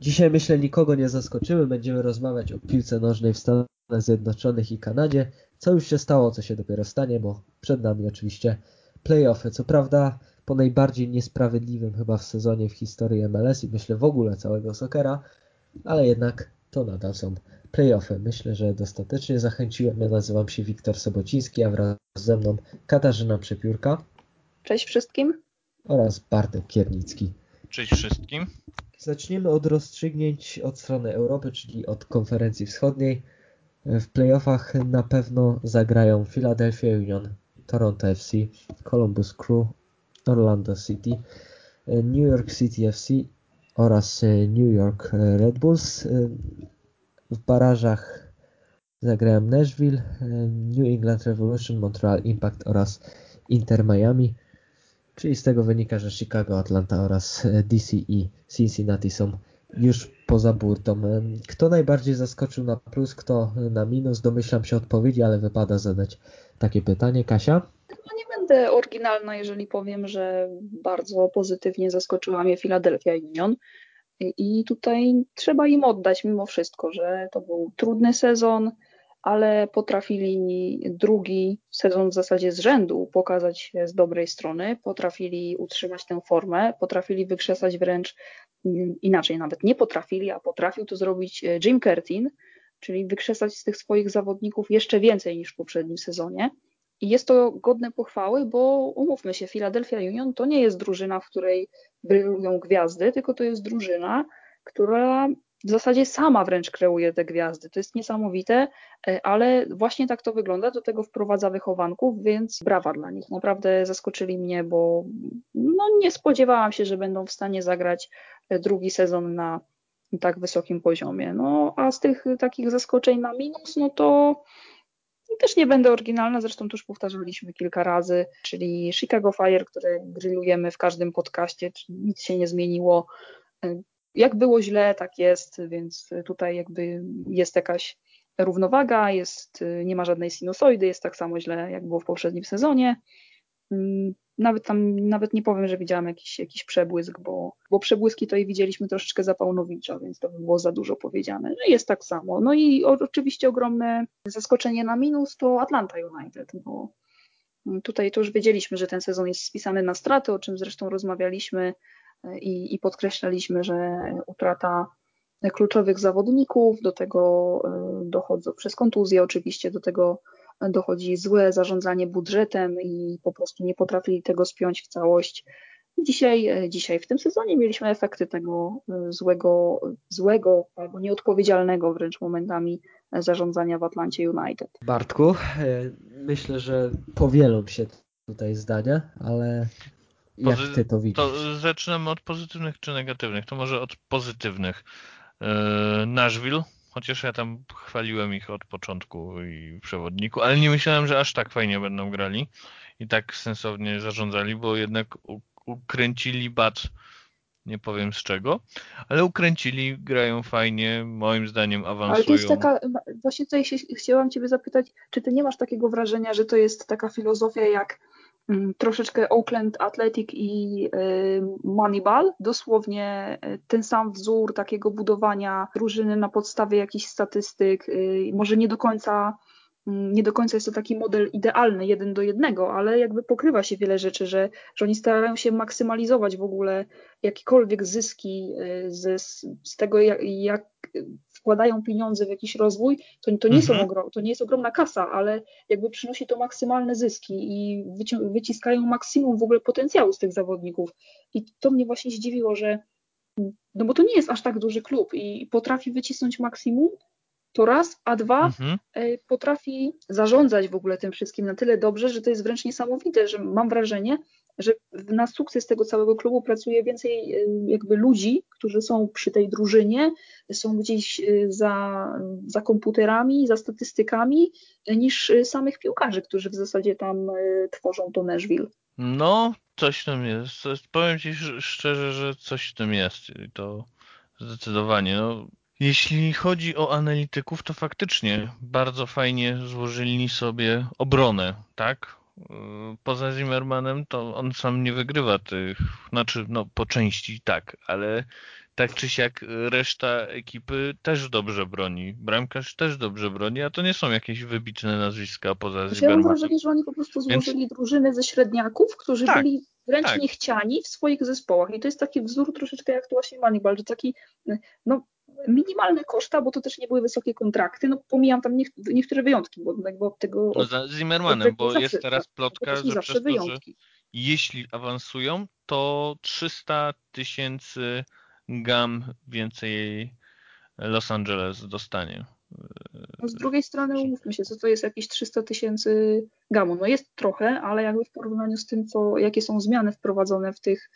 Dzisiaj myślę nikogo nie zaskoczymy, będziemy rozmawiać o piłce nożnej w Stanach Zjednoczonych i Kanadzie. Co już się stało, co się dopiero stanie, bo przed nami oczywiście playoffy. Co prawda po najbardziej niesprawiedliwym chyba w sezonie w historii MLS i myślę w ogóle całego sokera, ale jednak to nadal są playoffy. Myślę, że dostatecznie zachęciłem. Ja nazywam się Wiktor Sobociński, a wraz ze mną Katarzyna Przepiórka. Cześć wszystkim. Oraz Bartek Kiernicki. Cześć wszystkim. Zaczniemy od rozstrzygnięć od strony Europy, czyli od konferencji wschodniej. W playoffach na pewno zagrają Philadelphia Union, Toronto FC, Columbus Crew, Orlando City, New York City FC oraz New York Red Bulls. W barażach zagrają Nashville, New England Revolution, Montreal Impact oraz Inter Miami. Czyli z tego wynika, że Chicago, Atlanta oraz DC i Cincinnati są już poza burtą. Kto najbardziej zaskoczył na plus, kto na minus? Domyślam się odpowiedzi, ale wypada zadać takie pytanie. Kasia? No nie będę oryginalna, jeżeli powiem, że bardzo pozytywnie zaskoczyła mnie Philadelphia Union. I tutaj trzeba im oddać mimo wszystko, że to był trudny sezon, ale potrafili drugi sezon w zasadzie z rzędu pokazać się z dobrej strony, potrafili utrzymać tę formę, potrafili wykrzesać wręcz mm, inaczej, nawet nie potrafili, a potrafił to zrobić e, Jim Curtin, czyli wykrzesać z tych swoich zawodników jeszcze więcej niż w poprzednim sezonie. I jest to godne pochwały, bo umówmy się, Philadelphia Union to nie jest drużyna, w której brylują gwiazdy, tylko to jest drużyna, która w zasadzie sama wręcz kreuje te gwiazdy. To jest niesamowite, e, ale właśnie tak to wygląda. Do tego wprowadza wychowanków, więc brawa dla nich. Naprawdę zaskoczyli mnie, bo no, nie spodziewałam się, że będą w stanie zagrać e, drugi sezon na tak wysokim poziomie. No a z tych takich zaskoczeń na minus, no to też nie będę oryginalna, zresztą już powtarzaliśmy kilka razy, czyli Chicago Fire, które grillujemy w każdym podcaście, nic się nie zmieniło. Jak było źle, tak jest, więc tutaj jakby jest jakaś równowaga, jest, nie ma żadnej sinusoidy, jest tak samo źle, jak było w poprzednim sezonie. Mm, nawet tam, nawet nie powiem, że widziałam jakiś, jakiś przebłysk, bo, bo przebłyski to i widzieliśmy troszeczkę za Paunowicza, więc to by było za dużo powiedziane. No jest tak samo. No i oczywiście ogromne zaskoczenie na minus to Atlanta United, bo tutaj to już wiedzieliśmy, że ten sezon jest spisany na straty, o czym zresztą rozmawialiśmy i, i podkreślaliśmy, że utrata kluczowych zawodników, do tego e, dochodzą przez kontuzję oczywiście, do tego dochodzi złe zarządzanie budżetem i po prostu nie potrafili tego spiąć w całość. Dzisiaj, e, dzisiaj w tym sezonie mieliśmy efekty tego e, złego, złego albo nieodpowiedzialnego wręcz momentami zarządzania w Atlancie United. Bartku, myślę, że powielą się tutaj zdania, ale jak ty to widzisz? To zaczynamy od pozytywnych czy negatywnych? To może od pozytywnych. Yy, Nashville, chociaż ja tam chwaliłem ich od początku i przewodniku, ale nie myślałem, że aż tak fajnie będą grali i tak sensownie zarządzali, bo jednak ukręcili bat, nie powiem z czego, ale ukręcili, grają fajnie, moim zdaniem awansują. Ale to jest taka, właśnie tutaj się, chciałam Ciebie zapytać, czy Ty nie masz takiego wrażenia, że to jest taka filozofia jak troszeczkę Oakland Athletic i y, Moneyball, dosłownie y, ten sam wzór takiego budowania drużyny na podstawie jakichś statystyk, y, może nie do końca mm, nie do końca jest to taki model idealny, jeden do jednego, ale jakby pokrywa się wiele rzeczy, że, że oni starają się maksymalizować w ogóle jakiekolwiek zyski z, z tego, jak, jak wkładają pieniądze w jakiś rozwój, to, to, nie mhm. są ogrom, to nie jest ogromna kasa, ale jakby przynosi to maksymalne zyski i wyciskają maksimum w ogóle potencjału z tych zawodników. I to mnie właśnie zdziwiło, że no bo to nie jest aż tak duży klub i potrafi wycisnąć maksimum, to raz, a dwa mhm. E, potrafi zarządzać w ogóle tym wszystkim na tyle dobrze, że to jest wręcz niesamowite, że mam wrażenie, że na sukces tego całego klubu pracuje więcej e, jakby ludzi, którzy są przy tej drużynie, są gdzieś e, za, za komputerami, za statystykami, niż samych piłkarzy, którzy w zasadzie tam tworzą to Nashville. No, coś w tym jest. Powiem Ci szczerze, że coś w tym jest. I to zdecydowanie. No, jeśli chodzi o analityków, to faktycznie bardzo fajnie złożyli sobie obronę, tak? Poza Zimmermanem to on sam nie wygrywa tych, znaczy no po części tak, ale tak czy siak reszta ekipy też dobrze broni. Bramkarz też dobrze broni, a to nie są jakieś wybitne nazwiska poza znaczy, Ja mam wrażenie, że oni po prostu złożyli Więc... drużynę ze średniaków, którzy tak, byli wręcz tak. niechciani w swoich zespołach. I to jest taki wzór troszeczkę jak tu właśnie Moneyball, że taki no, minimalne koszta, bo to też nie były wysokie kontrakty. No pomijam tam niektóre wyjątki, bo jakby od tego... No za Zimmermanem, bo zawsze, jest teraz plotka, że przez to, że jeśli awansują, to 300 tysięcy gam więcej Los Angeles dostanie. No z drugiej strony umówmy się, co to jest jakieś 300 tysięcy gamu. No jest trochę, ale jakby w porównaniu z tym, co, jakie są zmiany wprowadzone w tych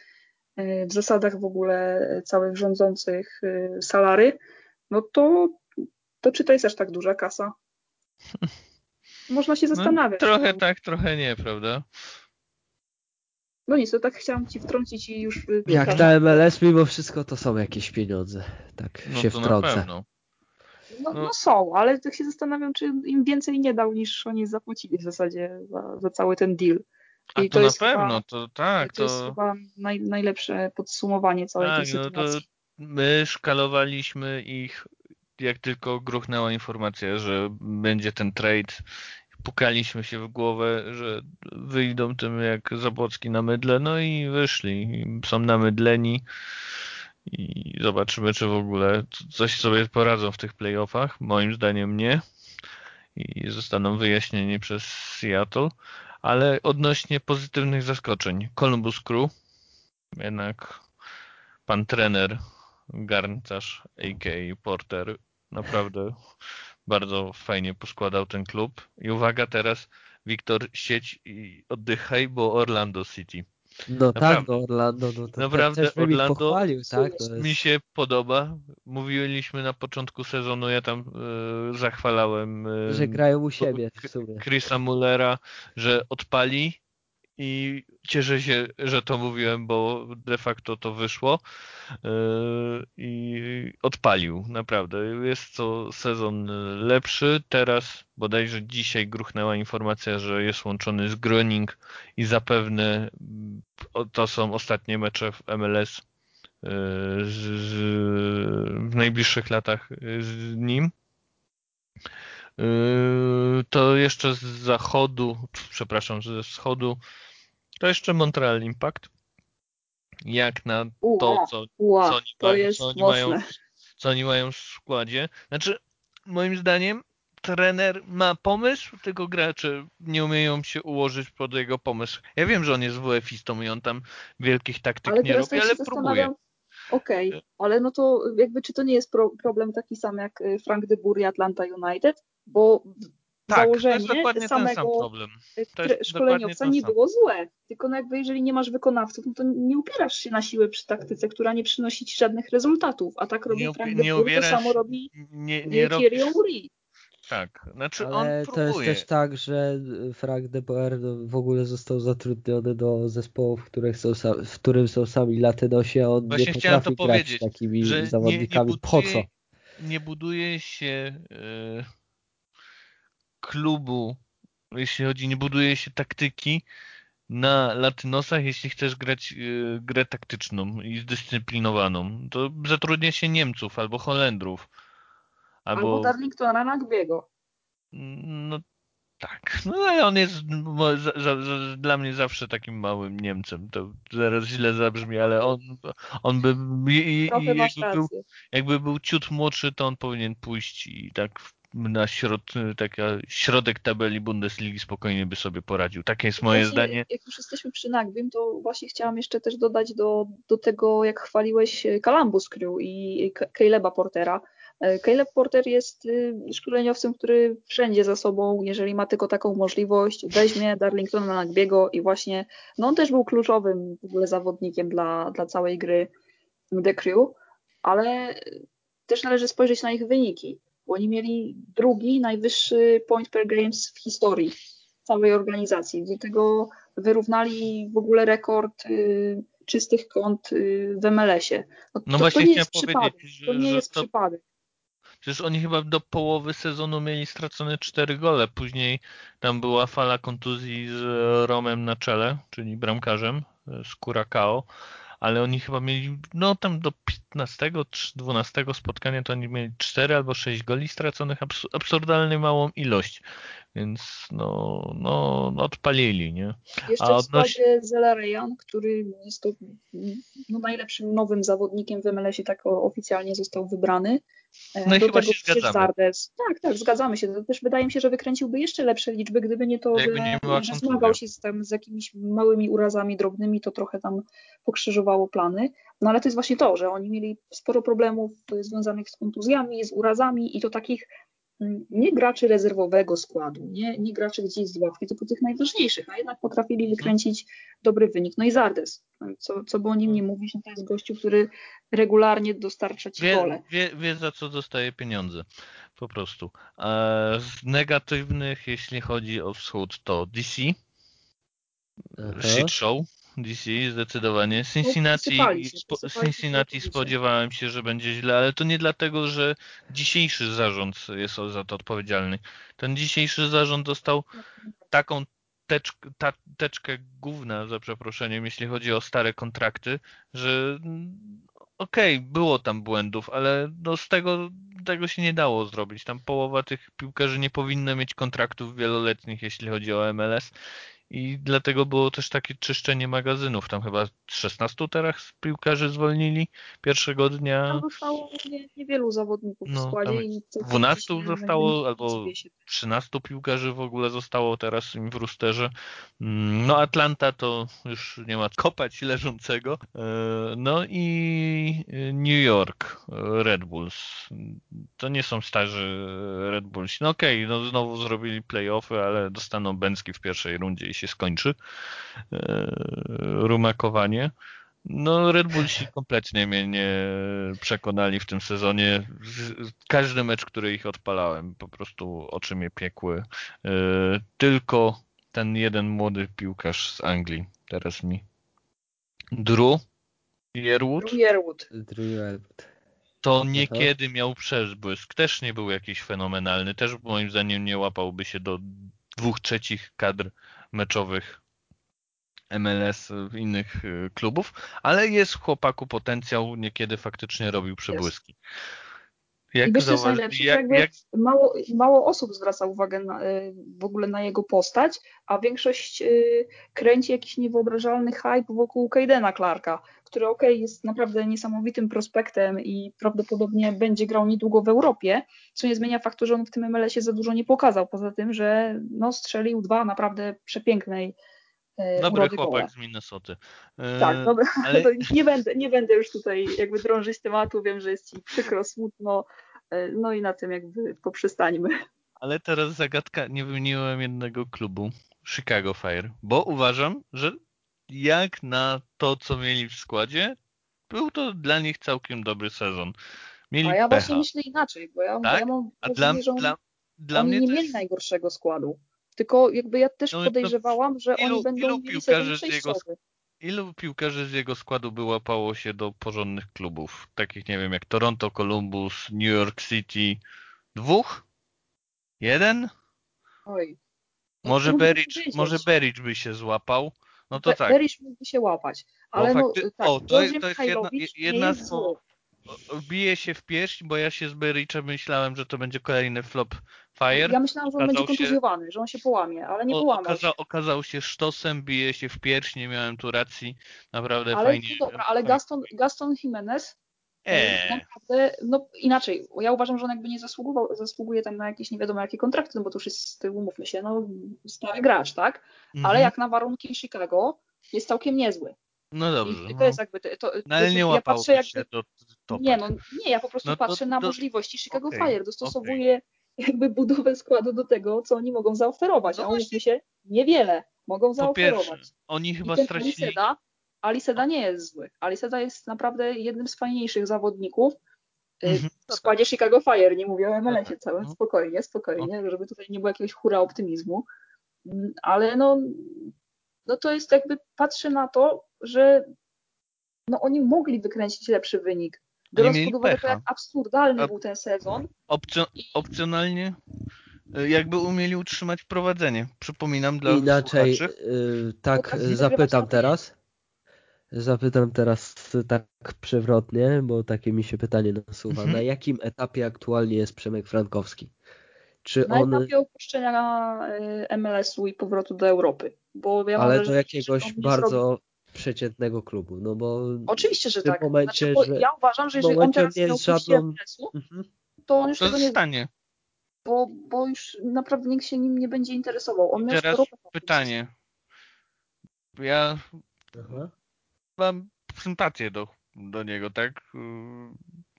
w zasadach w ogóle całych rządzących e, salary, no to, to czy to jest aż tak duża kasa? Można się no, zastanawiać. No, trochę tak, trochę nie, prawda? No nic, to tak chciałam ci wtrącić i już... Jak na MLS mimo wszystko to są jakieś pieniądze. Tak no się wtrącę. No, no, no, są, ale tak się zastanawiam, czy im więcej nie dał niż oni zapłacili w zasadzie za, za cały ten deal. I to, to, na pewno, chyba, to tak. To, to jest chyba naj, najlepsze podsumowanie całej tak, tej sytuacji. No to my szkalowaliśmy ich, jak tylko gruchnęła informacja, że będzie ten trade pukaliśmy się w głowę, że wyjdą tym jak Zabłocki na mydle, no i wyszli. Są namydleni i zobaczymy, czy w ogóle coś sobie poradzą w tych playoffach. Moim zdaniem nie. I zostaną wyjaśnieni przez Seattle. Ale odnośnie pozytywnych zaskoczeń. Columbus Crew, jednak pan trener, garncarz, a.k.a. Porter, naprawdę bardzo fajnie poskładał ten klub. I uwaga teraz, Wiktor, sieć i oddychaj, bo Orlando City. No naprawdę, tak, no Orlando, no to naprawdę też Orlando pochwalił, tak? Jest... Mi się podoba. Mówiliśmy na początku sezonu, ja tam e, zachwalałem. E, że grają u siebie w sumie. Chrisa Mullera, że odpali i cieszę się, że to mówiłem, bo de facto to wyszło yy, i odpalił, naprawdę. Jest to sezon lepszy. Teraz bodajże dzisiaj gruchnęła informacja, że jest łączony z Groning i zapewne to są ostatnie mecze w MLS yy, z, z, w najbliższych latach z nim. Yy, to jeszcze z zachodu, przepraszam, ze wschodu to jeszcze Montreal Impact. Jak na to, co, co, oni, mają, co, oni mają, co oni mają w składzie. Znaczy, moim zdaniem trener ma pomysł, tylko gracze nie umieją się ułożyć pod jego pomysł. Ja wiem, że on jest WF-istą i on tam wielkich taktyk ale nie robi, ale próbuje. Okej, okay, ale no to jakby czy to nie jest pro, problem taki sam jak y, Frank de Boer i Atlanta United? Bo tak, założenie to jest samego sam problem. szkoleniowca nie było złe. Tylko no jakby jeżeli nie masz wykonawców, no to nie upierasz się na siłę przy taktyce, która nie przynosi ci żadnych rezultatów. A tak robi Frank nie to samo robi nie, nie Thierry Henry. Tak, znaczy Ale on to jest też tak, że Frank de Boer w ogóle został zatrudniony do zespołu, w, których są, w którym są sami Latynosi, a on Właśnie nie potrafi grać takimi zawodnikami. Nie, nie buduje, po co? Nie buduje się... Yy klubu, jeśli chodzi, nie buduje się taktyki na latynosach, jeśli chcesz grać y, grę taktyczną i zdyscyplinowaną. To zatrudnia się Niemców albo Holendrów. Albo, albo Darlingtona Nagbiego. No tak. No ale on jest za, za, za, dla mnie zawsze takim małym Niemcem. To zaraz źle zabrzmi, ale on, on by i, jakby, był, jakby był ciut młodszy, to on powinien pójść i tak na środ, taka środek tabeli Bundesligi spokojnie by sobie poradził. Takie jest moje właśnie, zdanie. Jak już jesteśmy przy Nagbim, to właśnie chciałam jeszcze też dodać do, do tego, jak chwaliłeś Columbus Crew i Caleba Portera. E, Caleb Porter jest y, szkoleniowcem, który wszędzie za sobą, jeżeli ma tylko taką możliwość, weźmie Darlingtona Nagbiego i właśnie, no on też był kluczowym w ogóle zawodnikiem dla, dla całej gry The Crew, ale też należy spojrzeć na ich wyniki bo oni mieli drugi najwyższy point per games w historii całej organizacji. Do tego wyrównali w ogóle rekord y, czystych kont y, w MLS-ie. No, no to, właśnie to nie jest przypadek. Że, to nie jest to... przypadek. Przecież oni chyba do połowy sezonu mieli stracone cztery gole. Później tam była fala kontuzji z Romem na czele, czyli bramkarzem z Curacao, ale oni chyba mieli no tam do 15-12 spotkania to oni mieli 4 albo 6 goli straconych, absurdalnie małą ilość. Więc no, no, no odpalili, nie? Jeszcze A w składzie Zela Rejan, który jest to no, najlepszym nowym zawodnikiem w MLS-ie, tak oficjalnie został wybrany. E, no i chyba się zgadzamy. Zardes. Tak, tak, zgadzamy się. To też wydaje mi się, że wykręciłby jeszcze lepsze liczby, gdyby nie to, Jakby nie że zmagał się z, tam, z jakimiś małymi urazami drobnymi, to trochę tam pokrzyżowało plany. No ale to jest właśnie to, że oni mieli sporo problemów związanych z kontuzjami, z urazami i to takich nie graczy rezerwowego składu, nie, nie graczy gdzieś z ławki, tylko tych najważniejszych, a jednak potrafili wykręcić dobry wynik. No i Zardes, co, co by o nim nie mówić, no to jest gościu, który regularnie dostarcza ci wie, gole. Wie, wie za co dostaje pieniądze, po prostu. z negatywnych, jeśli chodzi o wschód, to DC, Aha. Shit Show, DC zdecydowanie. Cincinnati, spo, Cincinnati spodziewałem się, że będzie źle, ale to nie dlatego, że dzisiejszy zarząd jest za to odpowiedzialny. Ten dzisiejszy zarząd dostał taką tecz, ta, teczkę gówna, za przeproszeniem, jeśli chodzi o stare kontrakty, że okej, okay, było tam błędów, ale no z tego, tego się nie dało zrobić. Tam połowa tych piłkarzy nie powinna mieć kontraktów wieloletnich, jeśli chodzi o MLS i dlatego było też takie czyszczenie magazynów. Tam chyba 16 teraz piłkarzy zwolnili pierwszego dnia. Tam zostało nie, niewielu zawodników no, w składzie. I 12 zostało, albo 13 piłkarzy w ogóle zostało teraz im w rusterze. Mm, no Atlanta to już nie ma kopać leżącego. E, no i New York Red Bulls. To nie są starzy Red Bulls. No okej, okay, no znowu zrobili playoffy, ale dostaną Bęcki w pierwszej rundzie i się skończy e, rumakowanie. No Red Bullsi kompletnie mnie nie przekonali w tym sezonie. Każdy mecz, który ich odpalałem, po prostu oczy mnie piekły. E, tylko ten jeden młody piłkarz z Anglii teraz mi. Drew Yearwood? Drew Yearwood. Drew Yearwood. To niekiedy miał przebłysk. Też nie był jakiś fenomenalny. Też moim zdaniem nie łapałby się do dwóch trzecich kadr meczowych MLS innych y, klubów, ale jest w chłopaku potencjał, niekiedy faktycznie robił przebłyski. Jak I myślę, że jak, jak... Mało, mało osób zwraca uwagę na, y, w ogóle na jego postać, a większość y, kręci jakiś niewyobrażalny hype wokół Kaidena Clarka, który ok, jest naprawdę niesamowitym prospektem i prawdopodobnie będzie grał niedługo w Europie, co nie zmienia faktu, że on w tym MLS-ie za dużo nie pokazał, poza tym, że no, strzelił dwa naprawdę przepięknej Dobry chłopak z Minnesoty. E, tak, dobra, ale... nie, będę, nie będę już tutaj jakby drążyć tematu, wiem, że jest ci przykro, smutno, e, no i na tym jakby poprzestańmy. Ale teraz zagadka, nie wymieniłem jednego klubu, Chicago Fire, bo uważam, że jak na to, co mieli w składzie, był to dla nich całkiem dobry sezon. Mieli A ja pecha. właśnie myślę inaczej, bo ja, tak? ja mam A dla, że oni, dla, dla mnie nie mieli jest... najgorszego składu. Tylko jakby ja też no, podejrzewałam, że ilu, oni będą ilu piłkarzy z jego, Ilu piłkarzy z jego składu wyłapało się do porządnych klubów? Takich, nie wiem, jak Toronto, Columbus, New York City. Dwóch? Jeden? Oj. Może Bericz, może Bericz by się złapał. No to tak. Berish mógłby się łapać. Ale no, fakty... tak, o, to, to jest jedna, jedna z... Bije się w pierś, bo ja się z Berichem myślałem, że to będzie kolejny flop Fire. Ja myślałam, że on będzie kontuzjowany, się... że on się połamie, ale nie połamał okazał, okazał się sztosem, bije się w pierś, nie miałem tu racji, naprawdę ale, fajnie. No dobra, ale Gaston, Gaston Jimenez Eee. Naprawdę, no inaczej, ja uważam, że on jakby nie zasługował, zasługuje tam na jakieś nie wiadomo jakie kontrakty, no bo to już jest, umówmy się, no stary gracz, tak? Ale mhm. jak na warunki Chicago jest całkiem niezły. No dobrze. I to no. jest jakby, to, to, no, ale nie ja patrzę jakby, do Nie, no nie, ja po prostu no to, patrzę na możliwości Chicago okay, Fire, dostosowuję okay. Jakby budowę składu do tego, co oni mogą zaoferować, no a umówmy się, niewiele mogą zaoferować. Pierwsze, oni chyba stracili... Aliseda nie jest zły. Aliseda jest naprawdę jednym z fajniejszych zawodników y, mhm. w składzie Chicago Fire. Nie mówię o MLS-ie całym, no. spokojnie, spokojnie, żeby tutaj nie było jakiegoś hura optymizmu. Mm, ale no, no to jest jakby, patrzę na to, że no oni mogli wykręcić lepszy wynik. Biorąc pod uwagę to, jak absurdalny był ten sezon. Opcjo opcjonalnie y, jakby umieli utrzymać prowadzenie. Przypominam dla Inaczej, yy, tak zapytam teraz. Zapytam teraz tak przewrotnie, bo takie mi się pytanie nasuwa. Mhm. Na jakim etapie aktualnie jest Przemek Frankowski? Czy Na on, etapie opuszczenia y, MLS-u i powrotu do Europy. Bo ja ale do jakiegoś bardzo przeciętnego klubu? No bo Oczywiście, że w tym tak. momencie, znaczy, że- ja uważam, że jeżeli on teraz nie jest żadną- Mhm. to on już To tego nie zostanie. bo, bo już naprawdę nikt się nim nie będzie interesował. On miał Teraz pytanie. Ja Aha. mam sympatię do, do niego, tak?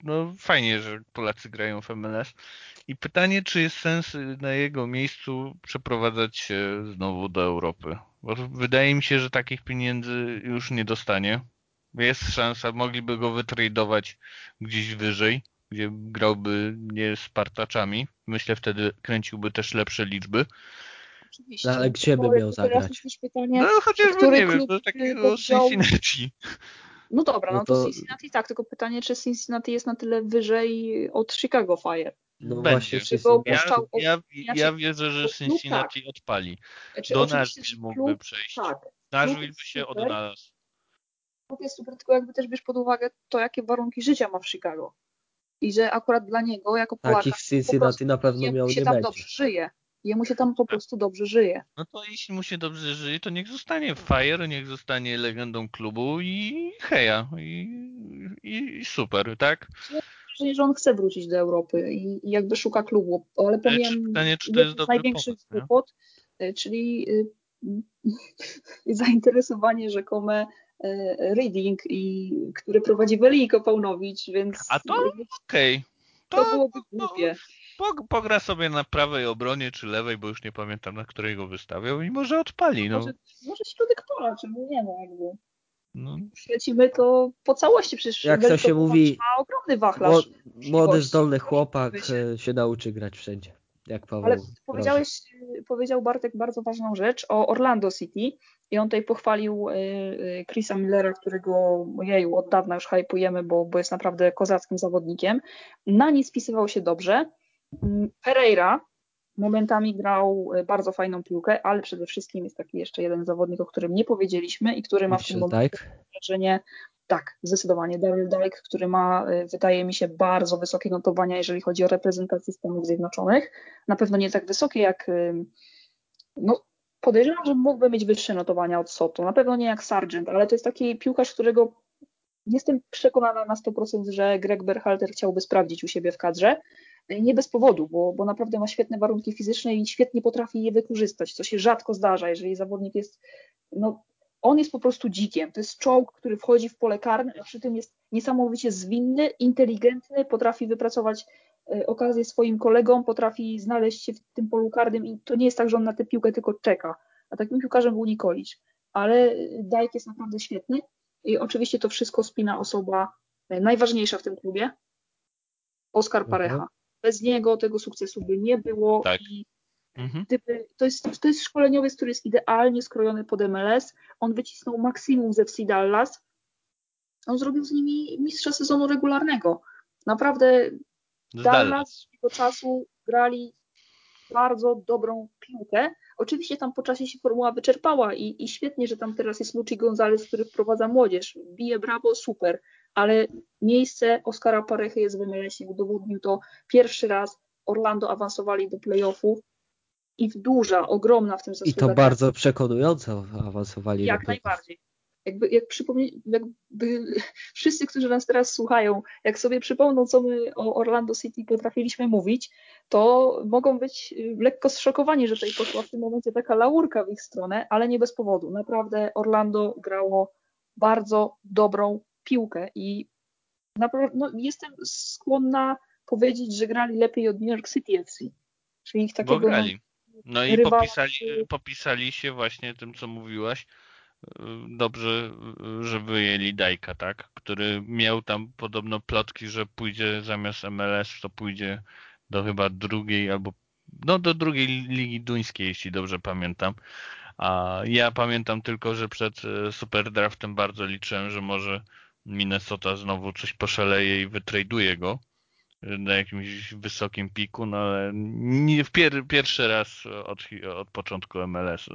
No fajnie, że Polacy grają w MLS. I pytanie, czy jest sens y, na jego miejscu przeprowadzać się znowu do Europy? Bo wydaje mi się, że takich pieniędzy już nie dostanie. Jest szansa, mogliby go wytradować gdzieś wyżej, gdzie grałby nie z partaczami. Myślę, wtedy kręciłby też lepsze liczby. Oczywiście. No, ale gdzie by miał zagrać? pytanie, No chociażby, który nie wiem, klub do takiego wziął? Cincinnati. no dobra, No no to, to- Cincinnati tak, tylko pytanie, czy Cincinnati jest na tyle wyżej od Chicago Fire. No Będzie. właśnie, wszyscy go Ja, ja, ja wierzę, że Cincinnati odpali. Znaczy, Do Nashville mógłby klub, przejść. Tak, Nashville by się super. odnalazł. klub jest super, tylko jakby też bierz pod uwagę to, jakie warunki życia ma w Chicago. I że akurat dla niego, jako Polaka, takich Cincinnati prostu na pewno jemu miał się nie tam będzie. dobrze żyje. Jemu się tam po prostu dobrze żyje. No to jeśli mu się dobrze żyje, to niech zostanie Fire, niech zostanie legendą klubu i heja. I, i, i super, tak? Wrażenie, że on chce wrócić do Europy i, i jakby szuka klubu, ale pomijam pytanie, czy to jest największych pomysł, głupot, y, czyli y, zainteresowanie rzekome y, Reading, i, który prowadzi Weliko Paunowicz, więc A to Okej. to To, byłoby głupie. pog- pogra sobie na prawej obronie czy lewej, bo już nie pamiętam na której go wystawiał i może odpali. No. Może, może środek pola, czemu nie no jakby. No. Ślecimy to po całości, przecież Jak to się mówi, ma ogromny wachlarz. Mło- Młody, zdolny chłopak e, się nauczy grać wszędzie. Jak Paweł Ale powiedziałeś, powiedział Bartek bardzo ważną rzecz o Orlando City i on tutaj pochwalił y, y, Chrisa Millera, którego jeju, od dawna już hypujemy, bo, bo jest naprawdę kozackim zawodnikiem. Na nim spisywał się dobrze. Mm, Pereira momentami grał y, bardzo fajną piłkę, ale przede wszystkim jest taki jeszcze jeden zawodnik, o którym nie powiedzieliśmy i który ma w tym momencie wrażenie, tak, zdecydowanie Daryl Dyke, który ma, y, wydaje mi się, bardzo wysokie notowania, jeżeli chodzi o reprezentację Stanów Zjednoczonych. Na pewno nie tak wysokie jak, y, no podejrzewam, że mógłby mieć wyższe notowania od Soto. Na pewno nie jak Sargent, ale to jest taki piłkarz, którego jestem przekonana na 100%, że Greg Berhalter chciałby sprawdzić u siebie w kadrze. Nie bez powodu, bo, bo naprawdę ma świetne warunki fizyczne i świetnie potrafi je wykorzystać, co się rzadko zdarza, jeżeli zawodnik jest no, on jest po prostu dzikiem. To jest czołg, który wchodzi w pole karne, a przy tym jest niesamowicie zwinny, inteligentny, potrafi wypracować e, okazję swoim kolegom, potrafi znaleźć się w tym polu karnym i to nie jest tak, że on na tę piłkę tylko czeka. A takim piłkarzem był Nikolić. Ale Dajk jest naprawdę świetny i oczywiście to wszystko spina osoba e, najważniejsza w tym klubie, Oskar Mhm. Parecha. Bez niego tego sukcesu by nie było Tak. i Mhm. gdyby, to, jest, to jest szkoleniowiec, który jest idealnie skrojony pod MLS. On wycisnął maksimum ze FC Dallas. On zrobił z nimi mistrza sezonu regularnego. Naprawdę Z Dallas tego czasu grali bardzo dobrą piłkę. Oczywiście tam po czasie się formuła wyczerpała i, i świetnie, że tam teraz jest Luci Gonzalez, który wprowadza młodzież. Bije brawo, super, ale miejsce Oskara Parechy jest w MLS-ie. Udowodnił to pierwszy raz. Orlando awansowali do playoffów i duża, ogromna w tym I zasługa. to bardzo przekonująco awansowali. Jak najbardziej. Jakby, jak przypomnie, jakby wszyscy, którzy nas teraz słuchają, jak sobie przypomną, co my o Orlando City potrafiliśmy mówić, to mogą być y, lekko zszokowani, że tutaj poszła w tym momencie taka laurka w ich stronę, ale nie bez powodu. Naprawdę Orlando grało bardzo dobrą piłkę i naprawdę no, jestem skłonna powiedzieć, że grali lepiej od New York City FC. Czyli ich Bo takiego grali. No i rywala, popisali, który- popisali się właśnie tym, co mówiłaś. y, Dobrze, y, że wyjęli Dajka, tak? Który miał tam podobno plotki, że pójdzie zamiast MLS, to pójdzie do chyba drugiej albo no do drugiej ligi duńskiej, jeśli dobrze pamiętam. A ja pamiętam tylko, że przed e, Superdraftem bardzo liczyłem, że może Minnesota znowu coś poszaleje i wytraduje go e, na jakimś wysokim piku, no ale nie pier, pierwszy raz od, od początku MLS, e,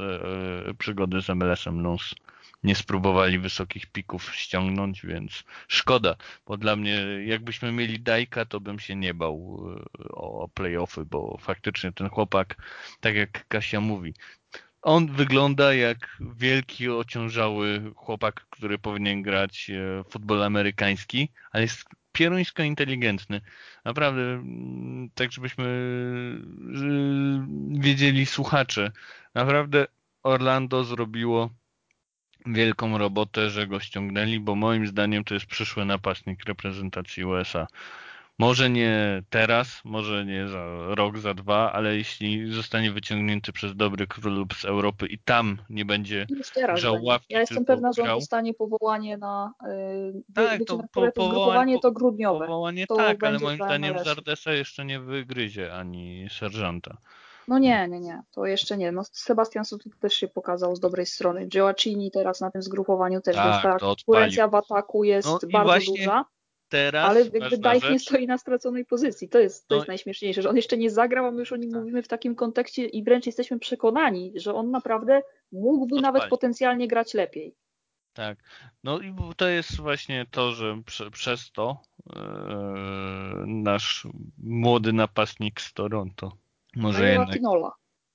e, przygody z MLS-em Lons nie spróbowali wysokich pików ściągnąć, więc szkoda, bo dla mnie jakbyśmy mieli Dajka, to bym się nie bał o playoffy, bo faktycznie ten chłopak, tak jak Kasia mówi, on wygląda jak wielki, ociążały chłopak, który powinien grać e, futbol amerykański, ale jest pieruńsko inteligentny. Naprawdę, mm, tak żebyśmy wiedzieli słuchacze, naprawdę Orlando zrobiło wielką robotę, że go ściągnęli, bo moim zdaniem to jest przyszły napastnik reprezentacji USA. Może nie teraz, może nie za rok, za dwa, ale jeśli zostanie wyciągnięty przez dobry klub z Europy i tam nie będzie żałowki. Ja jestem pewna, że on dostanie powołanie na yy, tak, to po, powołanie to grudniowe. Powołanie to tak, ale moim zdaniem Zardesa jeszcze nie wygryzie ani serżanta. No nie, nie, nie, to jeszcze nie. No Sebastian Sotu też się pokazał z dobrej strony. Gioacchini teraz na tym zgrupowaniu też, tak, więc ta konkurencja w ataku jest no bardzo właśnie... duża teraz. Ale jakby Dijk nie stoi na straconej pozycji. To jest, to no. jest najśmieszniejsze, że on jeszcze nie zagrał, a my już o nim tak. mówimy w takim kontekście i wręcz jesteśmy przekonani, że on naprawdę mógłby Odpali. nawet potencjalnie grać lepiej. Tak. No i to jest właśnie to, że prze, przez to yy, nasz młody napastnik z Toronto może jednak.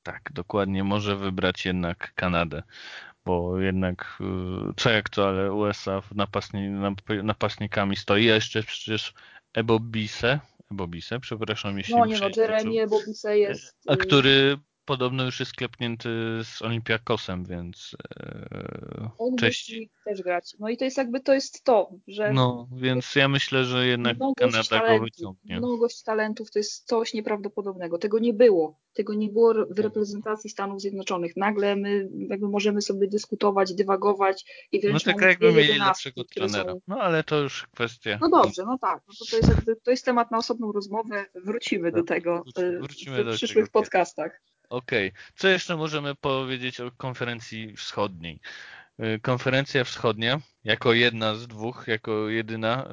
Tak, dokładnie, może wybrać jednak Kanadę bo jednak y, co jak to, ale USA napastni, napastnikami stoi, a jeszcze przecież Ebobise, Ebobise, przepraszam jeśli No nie no, Jeremy Ebobise jest... A który podobno już jest klepnięty z Olimpiakosem, więc e, On cześć. też grać. No i to jest jakby to jest to, że... No, więc ja myślę, że jednak Kanada talentu, go wyciągnie. Mnogość talentów to jest coś nieprawdopodobnego. Tego nie było. Tego nie było w reprezentacji Stanów Zjednoczonych. Nagle my jakby możemy sobie dyskutować, dywagować i wręcz No tak jakby mieli lepszego trenera. Są... No ale to już kwestia... No dobrze, no tak. No to, to, jest jakby, to jest temat na osobną rozmowę. Wrócimy do tak, tego wrócimy, wrócimy w do przyszłych tego. podcastach. Okej. Okay. Co jeszcze możemy powiedzieć o konferencji wschodniej? Y, konferencja wschodnia, jako jedna z dwóch, jako jedyna,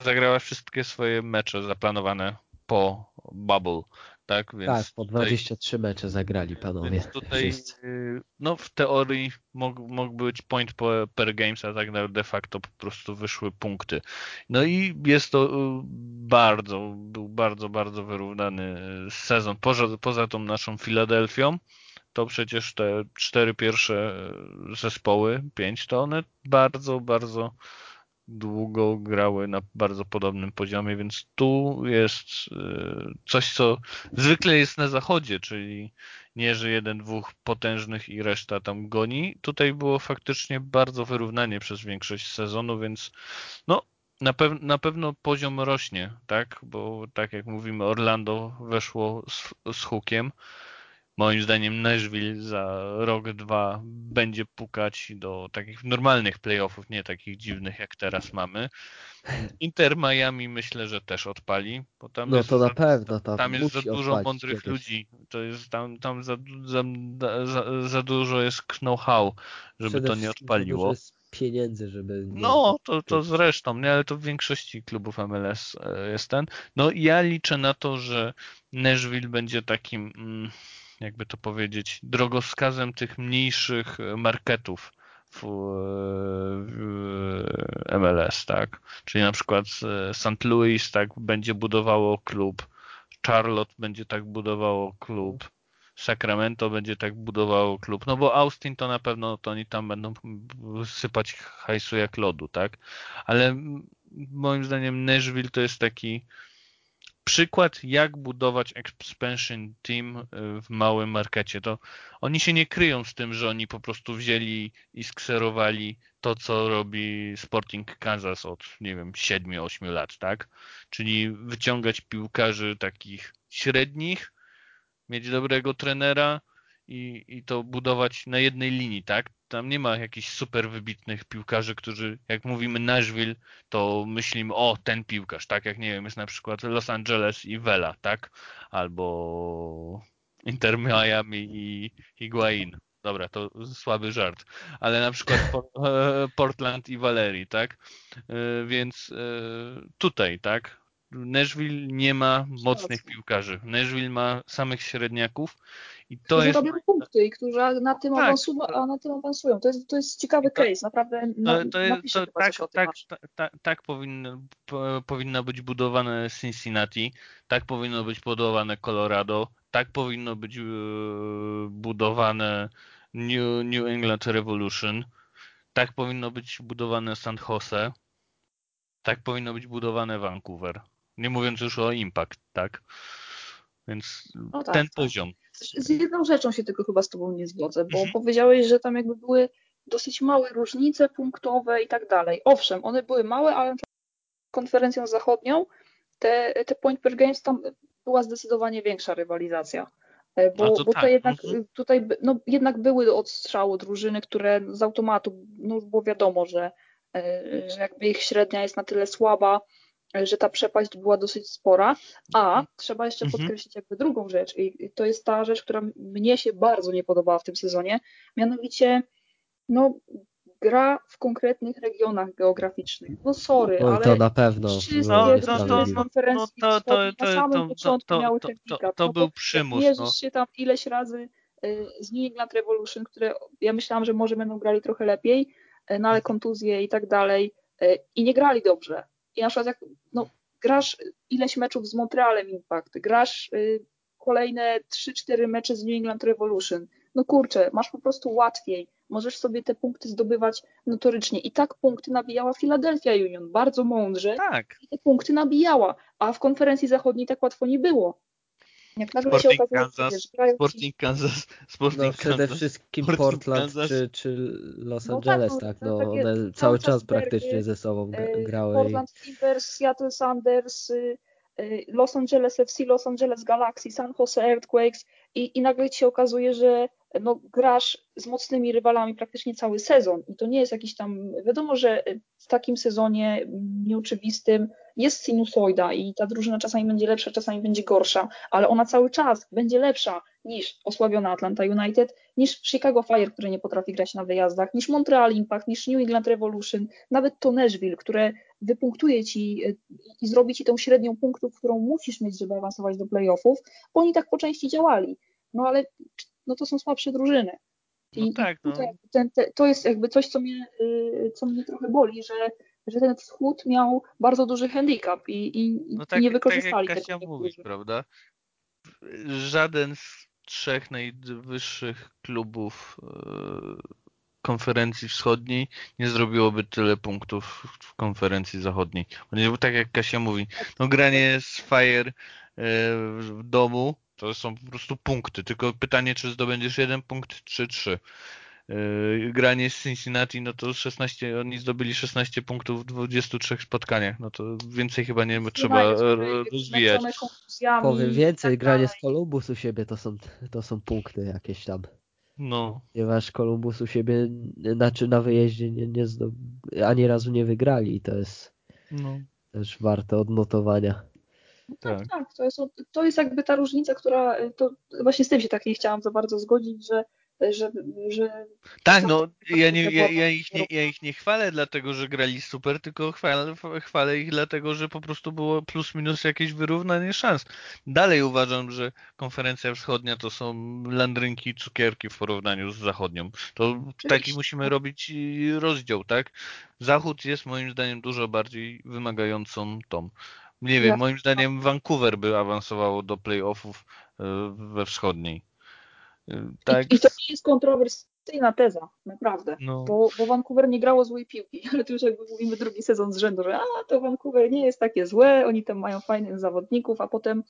y, zagrała wszystkie swoje mecze zaplanowane po bubble tak? Więc tak, po 23 tutaj, mecze zagrali panowie. Więc tutaj, y, no w teorii mógł, mógł być point per games, a tak de facto po prostu wyszły punkty. No i jest to y, bardzo, był bardzo, bardzo wyrównany y, sezon. Poza, poza tą naszą Filadelfią, to przecież te cztery pierwsze zespoły, pięć, to one bardzo, bardzo długo grały na bardzo podobnym poziomie, więc tu jest y, coś, co zwykle jest na zachodzie, czyli nie, że jeden, dwóch potężnych i reszta tam goni. Tutaj było faktycznie bardzo wyrównanie przez większość sezonu, więc no, na, pew na pewno poziom rośnie, tak? Bo tak jak mówimy, Orlando weszło z, z hukiem moim zdaniem Nashville za rok, dwa będzie pukać do takich normalnych playoffów, nie takich dziwnych jak teraz mamy. Inter Miami myślę, że też odpali, bo tam no jest to na pewno tam, tam jest za dużo mądrych kiedyś. ludzi. To jest tam, tam za, za, za, za dużo jest know-how, żeby Przede to nie odpaliło. Jest pieniędzy, żeby. Nie... No, to, to zresztą, nie, ale to w większości klubów MLS e, jest ten. No ja liczę na to, że Nashville będzie takim. Mm, jakby to powiedzieć, drogowskazem tych mniejszych marketów w, w MLS, tak? Czyli na przykład e, St. Louis tak będzie budowało klub, Charlotte będzie tak budowało klub, Sacramento będzie tak budowało klub, no bo Austin to na pewno to oni tam będą sypać hajsu jak lodu, tak? Ale moim zdaniem Nashville to jest taki przykład, jak budować expansion team y, w małym markecie. To oni się nie kryją z tym, że oni po prostu wzięli i skserowali to, co robi Sporting Kansas od, nie wiem, 7-8 lat, tak? Czyli wyciągać piłkarzy takich średnich, mieć dobrego trenera, i, i to budować na jednej linii, tak? Tam nie ma jakichś super wybitnych piłkarzy, którzy, jak mówimy Nashville, to myślimy, o, ten piłkarz, tak? Jak nie wiem, jest na przykład Los Angeles i Vela, tak? Albo Inter Miami i Higuain. Dobra, to słaby żart. Ale na przykład Portland i Valerii, tak? E, więc e, tutaj, tak? Nashville nie ma mocnych piłkarzy. Nashville ma samych średniaków i to którzy jest... robią punkty i którzy na tym, Tak. na tym awansują. To jest, to jest ciekawy To- case, naprawdę. Na, To, jest- to, tak, tak, tak, tak, tak powinno, po, powinno być budowane Cincinnati, tak powinno być budowane Colorado, tak powinno być e, budowane New, New England Revolution, tak powinno być budowane San Jose, tak powinno być budowane Vancouver. Nie mówiąc już o Impact, tak? Więc No tak, ten tak. poziom. Z jedną rzeczą się tylko chyba z tobą nie zgodzę, bo Mhm. powiedziałeś, że tam jakby były dosyć małe różnice punktowe i tak dalej. Owszem, one były małe, ale konferencją zachodnią te, te point per games tam była zdecydowanie większa rywalizacja. E, Bo, No to bo tak, jednak, mhm. tutaj by- no, jednak były od strzału drużyny, które z automatu, no było wiadomo, że, e, że jakby ich średnia jest na tyle słaba, e, że ta przepaść była dosyć spora, a trzeba jeszcze Mhm. podkreślić jakby drugą rzecz i to jest ta rzecz, która mnie się bardzo nie podobała w tym sezonie, mianowicie no, gra w konkretnych regionach geograficznych. No sorry, Oj, ale to na pewno wszystkie było No, to, to, niesprawiedliwe. konferencji no, to, to, to, na samym to, początku to, miały to, handicap. to, to no był przymus. jak No. mierzysz się tam ileś razy y, z New England Revolution, które ja myślałam, że może będą grali trochę lepiej, y, no ale kontuzje i tak dalej y, i nie grali dobrze. I na przykład jak no, grasz ileś meczów z Montrealem Impact, grasz y, kolejne 3-4 mecze z New England Revolution, no kurczę, masz po prostu łatwiej. Możesz sobie te punkty zdobywać notorycznie. I tak punkty nabijała Philadelphia Union, bardzo mądrze Tak. i te punkty nabijała, a w konferencji zachodniej tak łatwo nie było. Jak nagle się Sporting okazuje, Kansas, wiesz, grają ci, Sporting Kansas, Sporting No przede Kansas. wszystkim Sporting Portland Kansas. czy, czy Los No tak, Angeles, no, tak, no takie one cały cały czas praktycznie ze sobą e, grały. Portland Timbers, Seattle Sanders, y, y, Los Angeles FC, Los Angeles Galaxy, San Jose Earthquakes i, i nagle ci się okazuje, że no, grasz z mocnymi rywalami praktycznie cały sezon i to nie jest jakiś tam, wiadomo, że w takim sezonie nieoczywistym jest sinusoida i ta drużyna czasami będzie lepsza, czasami będzie gorsza, ale ona cały czas będzie lepsza niż osłabiona Atlanta United, niż Chicago Fire, które nie potrafi grać na wyjazdach, niż Montreal Impact, niż New England Revolution, nawet to Nashville, które wypunktuje ci y, i zrobi ci tą średnią punktów, którą musisz mieć, żeby awansować do playoffów, bo oni tak po części działali. No ale no to są słabsze drużyny. No tak, no. tutaj ten, te, to jest jakby coś, co mnie, y, co mnie trochę boli, że, że ten wschód miał bardzo duży handicap i, i, No i tak, nie tak wykorzystali jak tego. Kasia mówi, niektórzy. prawda? Żaden z trzech najwyższych klubów e, konferencji wschodniej nie zrobiłoby tyle punktów w konferencji zachodniej. Bo tak jak Kasia mówi, no granie z Fire e, w domu to są po prostu punkty. Tylko pytanie, czy zdobędziesz jeden punkt, czy trzy. Yy, granie z Cincinnati, no to 16, oni zdobyli 16 punktów w 23 spotkaniach, no to więcej chyba nie trzeba rozwijać. Powiem więcej, tak granie dalej. z Columbus u siebie to są, to są punkty jakieś tam. No, Ponieważ Columbus u siebie, znaczy na wyjeździe nie, nie zdo... ani razu nie wygrali i to jest no, też warte odnotowania. Tak, tak. tak. To jest, to jest jakby ta różnica, która to właśnie z tym się tak nie chciałam za bardzo zgodzić, że, że, że Tak, no to- ja, nie, ja, ja, ich nie, ja ich nie chwalę dlatego, że grali super, tylko chwalę, chwalę ich dlatego, że po prostu było plus minus jakieś wyrównanie szans. Dalej uważam, że konferencja wschodnia to są landrynki i cukierki w porównaniu z zachodnią. To taki musimy robić i rozdział, tak? Zachód jest moim zdaniem dużo bardziej wymagającą tą. Nie wiem, moim zdaniem Vancouver by awansowało do playoffów e, we wschodniej. E, Tak, I, I to nie jest kontrowersyjna teza, naprawdę. no. Bo, bo Vancouver nie grało złej piłki, ale tu już jakby mówimy drugi sezon z rzędu, że a to Vancouver nie jest takie złe, oni tam mają fajnych zawodników, a potem,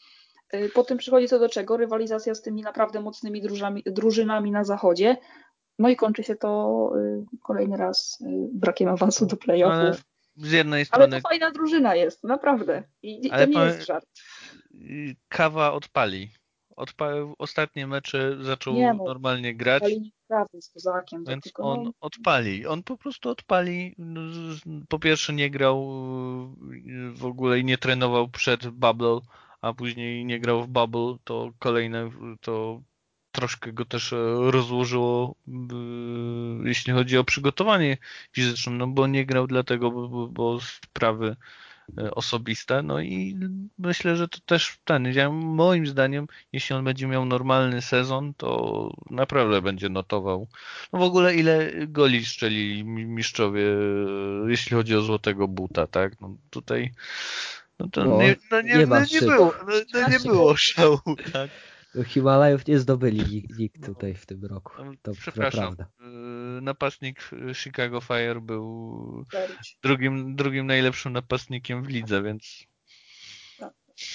y, potem przychodzi co do czego, rywalizacja z tymi naprawdę mocnymi drużami, drużynami na zachodzie, no i kończy się to y, kolejny raz y, brakiem awansu do Ale playoffów. Z jednej Ale strony to fajna drużyna jest, naprawdę. I, i to Ale nie jest żart. kawa odpali. Odpa ostatnie mecze zaczął Nie no, normalnie grać, Ale nie prawdy z kozakiem, więc tylko on no, odpali. On po prostu odpali. No, Po pierwsze nie grał w ogóle i nie trenował przed Bubble, a później nie grał w Bubble, to kolejne to troszkę go też e, rozłożyło, jeśli chodzi o przygotowanie fizyczne, no bo nie grał dlatego, bo, bo, bo sprawy e, osobiste, no i myślę, że to też ten, ja, moim zdaniem, jeśli on będzie miał normalny sezon, to naprawdę będzie notował. No w ogóle ile goli strzeli mistrzowie, e, jeśli chodzi o złotego buta, tak? No tutaj no to No, nie, no nie, nie no ma nie było, no, no nie było szału, tak? Himalajów nie zdobyli nikt, tutaj w tym roku. To, to Przepraszam. prawda. y, Napastnik Chicago Fire był drugim, drugim najlepszym napastnikiem w lidze, więc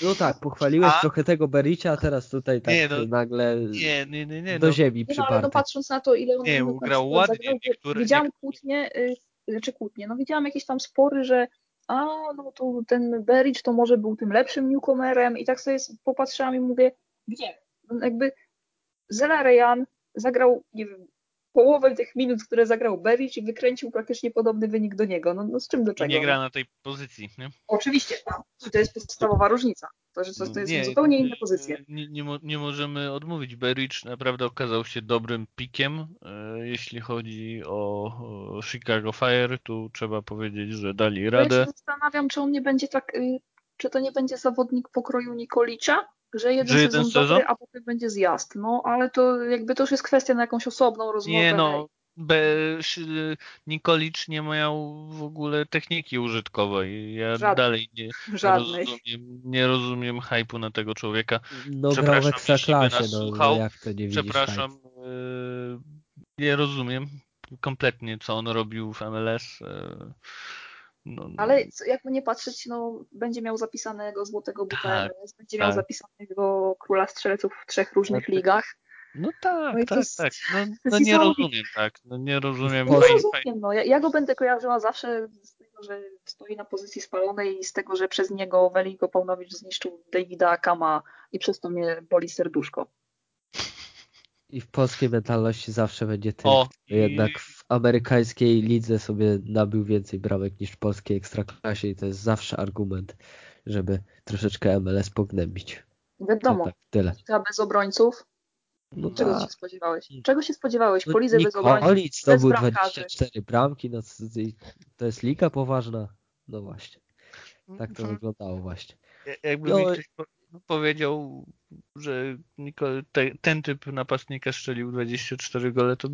No tak, pochwaliłeś A- trochę tego Bericia, a teraz tutaj tak Nie, no, nagle nie, nie, nie, nie. do No, ziemi Nie, no, ale no przyparty. patrząc na to, ile on Nie, grał ładnie, zagrał, niektóre- widziałam kłótnie, y, znaczy kłótnie, no widziałam jakieś tam spory, że a, no to ten Beric to może był tym lepszym newcomerem i tak sobie popatrzyłam i mówię, gdzie? Jakby Zela Rejan zagrał, nie wiem, połowę tych minut, które zagrał Beric i wykręcił praktycznie podobny wynik do niego. No, no z czym do i czego? nie gra na tej pozycji, nie? Oczywiście, no, to jest podstawowa różnica. To, że to, to jest Nie, zupełnie inne pozycje. Nie, nie, nie możemy odmówić. Bericz naprawdę okazał się dobrym pikiem, e, jeśli chodzi o, Chicago Fire. Tu trzeba powiedzieć, że dali Ja radę. się zastanawiam, czy on nie będzie tak, y, czy to nie będzie zawodnik pokroju Nikolicza, że jeden Że sezon jeden dobry, sezon? a potem będzie zjazd. No, ale to jakby to już jest kwestia na jakąś osobną rozmowę. Nie no, Be, Nikolicz nie miał w ogóle techniki użytkowej. Ja Żadnej. dalej nie, Żadnej. rozumiem, nie rozumiem hypu na tego człowieka. No Przepraszam, jeśli by ekstraklasie, nas no, słuchał, no jak to nie? Przepraszam, yy, nie rozumiem kompletnie, co on robił w MLS. yy, No, Ale co- jakby nie patrzeć, no, będzie miał zapisanego złotego buta Tak, będzie miał tak. zapisanego króla strzelców w trzech różnych tak. ligach. no tak, no tak, jest- tak. No, no nie rozumiem, tak. No nie rozumiem. No, No, Fajnie, rozumiem, no. Ja, ja go będę kojarzyła zawsze z tego, że stoi na pozycji spalonej i z tego, że przez niego Weliko Paunowicz zniszczył Davida Kama i przez to mnie boli serduszko. I w polskiej mentalności zawsze będzie tym. O, Jednak w amerykańskiej lidze sobie nabił więcej bramek niż w polskiej ekstraklasie i to jest zawsze argument, żeby troszeczkę MLS pognębić. Wiadomo, To tak, tyle. bez obrońców. No Czego tak. się spodziewałeś? Czego się spodziewałeś? No, Po lidze bez obrońców. Zdobył bramkarzy. 24 bramki, no to jest liga poważna. No właśnie, tak to wyglądało właśnie. Jakby No, po- powiedział, że ten typ napastnika strzelił 24 gole, to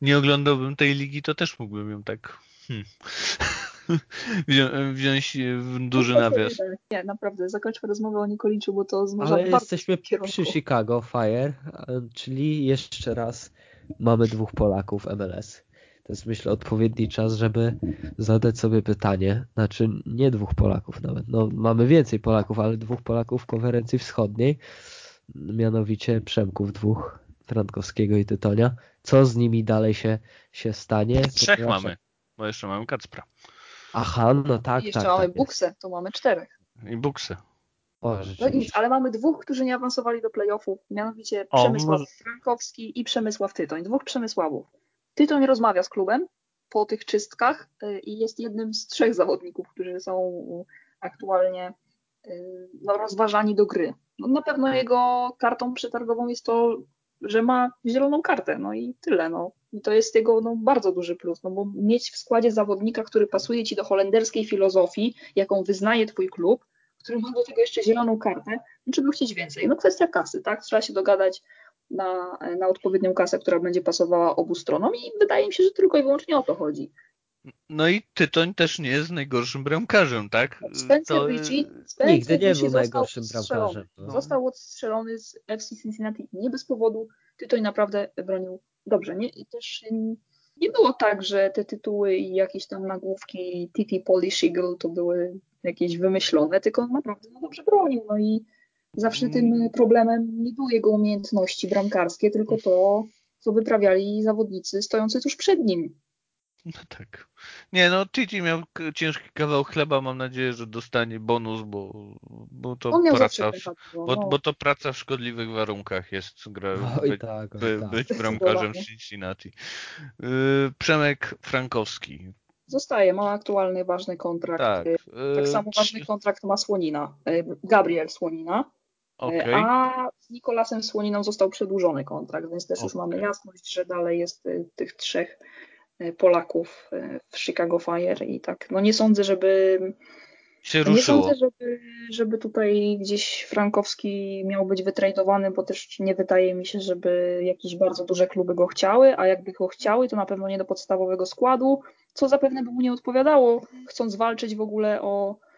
nie oglądałbym tej ligi, to też mógłbym ją tak hmm, wzią- wziąć w duży nawias. Nie, naprawdę, zakończmy rozmowę o Nikoliczu, bo to zmierza Ale jesteśmy przy Chicago Fire, czyli jeszcze raz mamy dwóch Polaków MLS. To jest myślę odpowiedni czas, żeby zadać sobie pytanie, znaczy nie dwóch Polaków nawet, no mamy więcej Polaków, ale dwóch Polaków w konferencji wschodniej, mianowicie Przemków dwóch, Frankowskiego i Tytonia. Co z nimi dalej się, się stanie? Trzech Ponieważ- mamy, bo jeszcze mamy Kacpra Aha, no tak, I jeszcze tak. mamy tak. Buksę, to mamy czterech. i Buksy. O, No nic, ale mamy dwóch, którzy nie awansowali do playoffów, mianowicie O, Przemysław może- Frankowski i Przemysław Tytoń. Dwóch Przemysławów. Tytoń rozmawia z klubem po tych czystkach y, i jest jednym z trzech zawodników, którzy są aktualnie y, no, rozważani do gry. No, na pewno jego kartą przetargową jest to, że ma zieloną kartę, no i tyle. No. I to jest jego no, bardzo duży plus, no bo mieć w składzie zawodnika, który pasuje ci do holenderskiej filozofii, jaką wyznaje twój klub, który ma do tego jeszcze zieloną kartę, no, trzeba chcieć więcej. No kwestia kasy, tak? Trzeba się dogadać na, na odpowiednią kasę, która będzie pasowała obu stronom i wydaje mi się, że tylko i wyłącznie o to chodzi. No i Tytoń też nie jest najgorszym bramkarzem, tak? Spencer To- Ritchie, Spencer Nigdy nie Ritchie był najgorszym bramkarzem. No. Został odstrzelony z FC Cincinnati nie bez powodu. Tytoń naprawdę bronił dobrze. Nie, i też nie było tak, że te tytuły i jakieś tam nagłówki Titi Polish Eagle to były jakieś wymyślone, tylko on naprawdę no, dobrze bronił. No i zawsze tym problemem nie były jego umiejętności bramkarskie, tylko to, co wyprawiali zawodnicy stojący tuż przed nim. No tak. Nie no, Titi miał ciężki kawał chleba, mam nadzieję, że dostanie bonus, bo, bo to praca, w, bo, no. bo to praca w szkodliwych warunkach jest gra, Oj być, tak, oj by, tak. być bramkarzem w. Cincinnati. Yy, Przemek Frankowski. Zostaje, ma aktualny ważny kontrakt. Tak. Y, Tak yy, samo ważny kontrakt ma Słonina, y, Gabriel Słonina, y, Okej. a z Nikolasem Słoniną został przedłużony kontrakt, więc też już Okej. mamy jasność, że dalej jest y, tych trzech y, Polaków y, w Chicago Fire i tak, no nie sądzę, żeby się Nie ruszyło. sądzę, żeby, żeby tutaj gdzieś Frankowski miał być wytradowany, bo też nie wydaje mi się, żeby jakieś bardzo duże kluby go chciały, a jakby go chciały, to na pewno nie do podstawowego składu, co zapewne by mu nie odpowiadało, chcąc walczyć w ogóle o, e,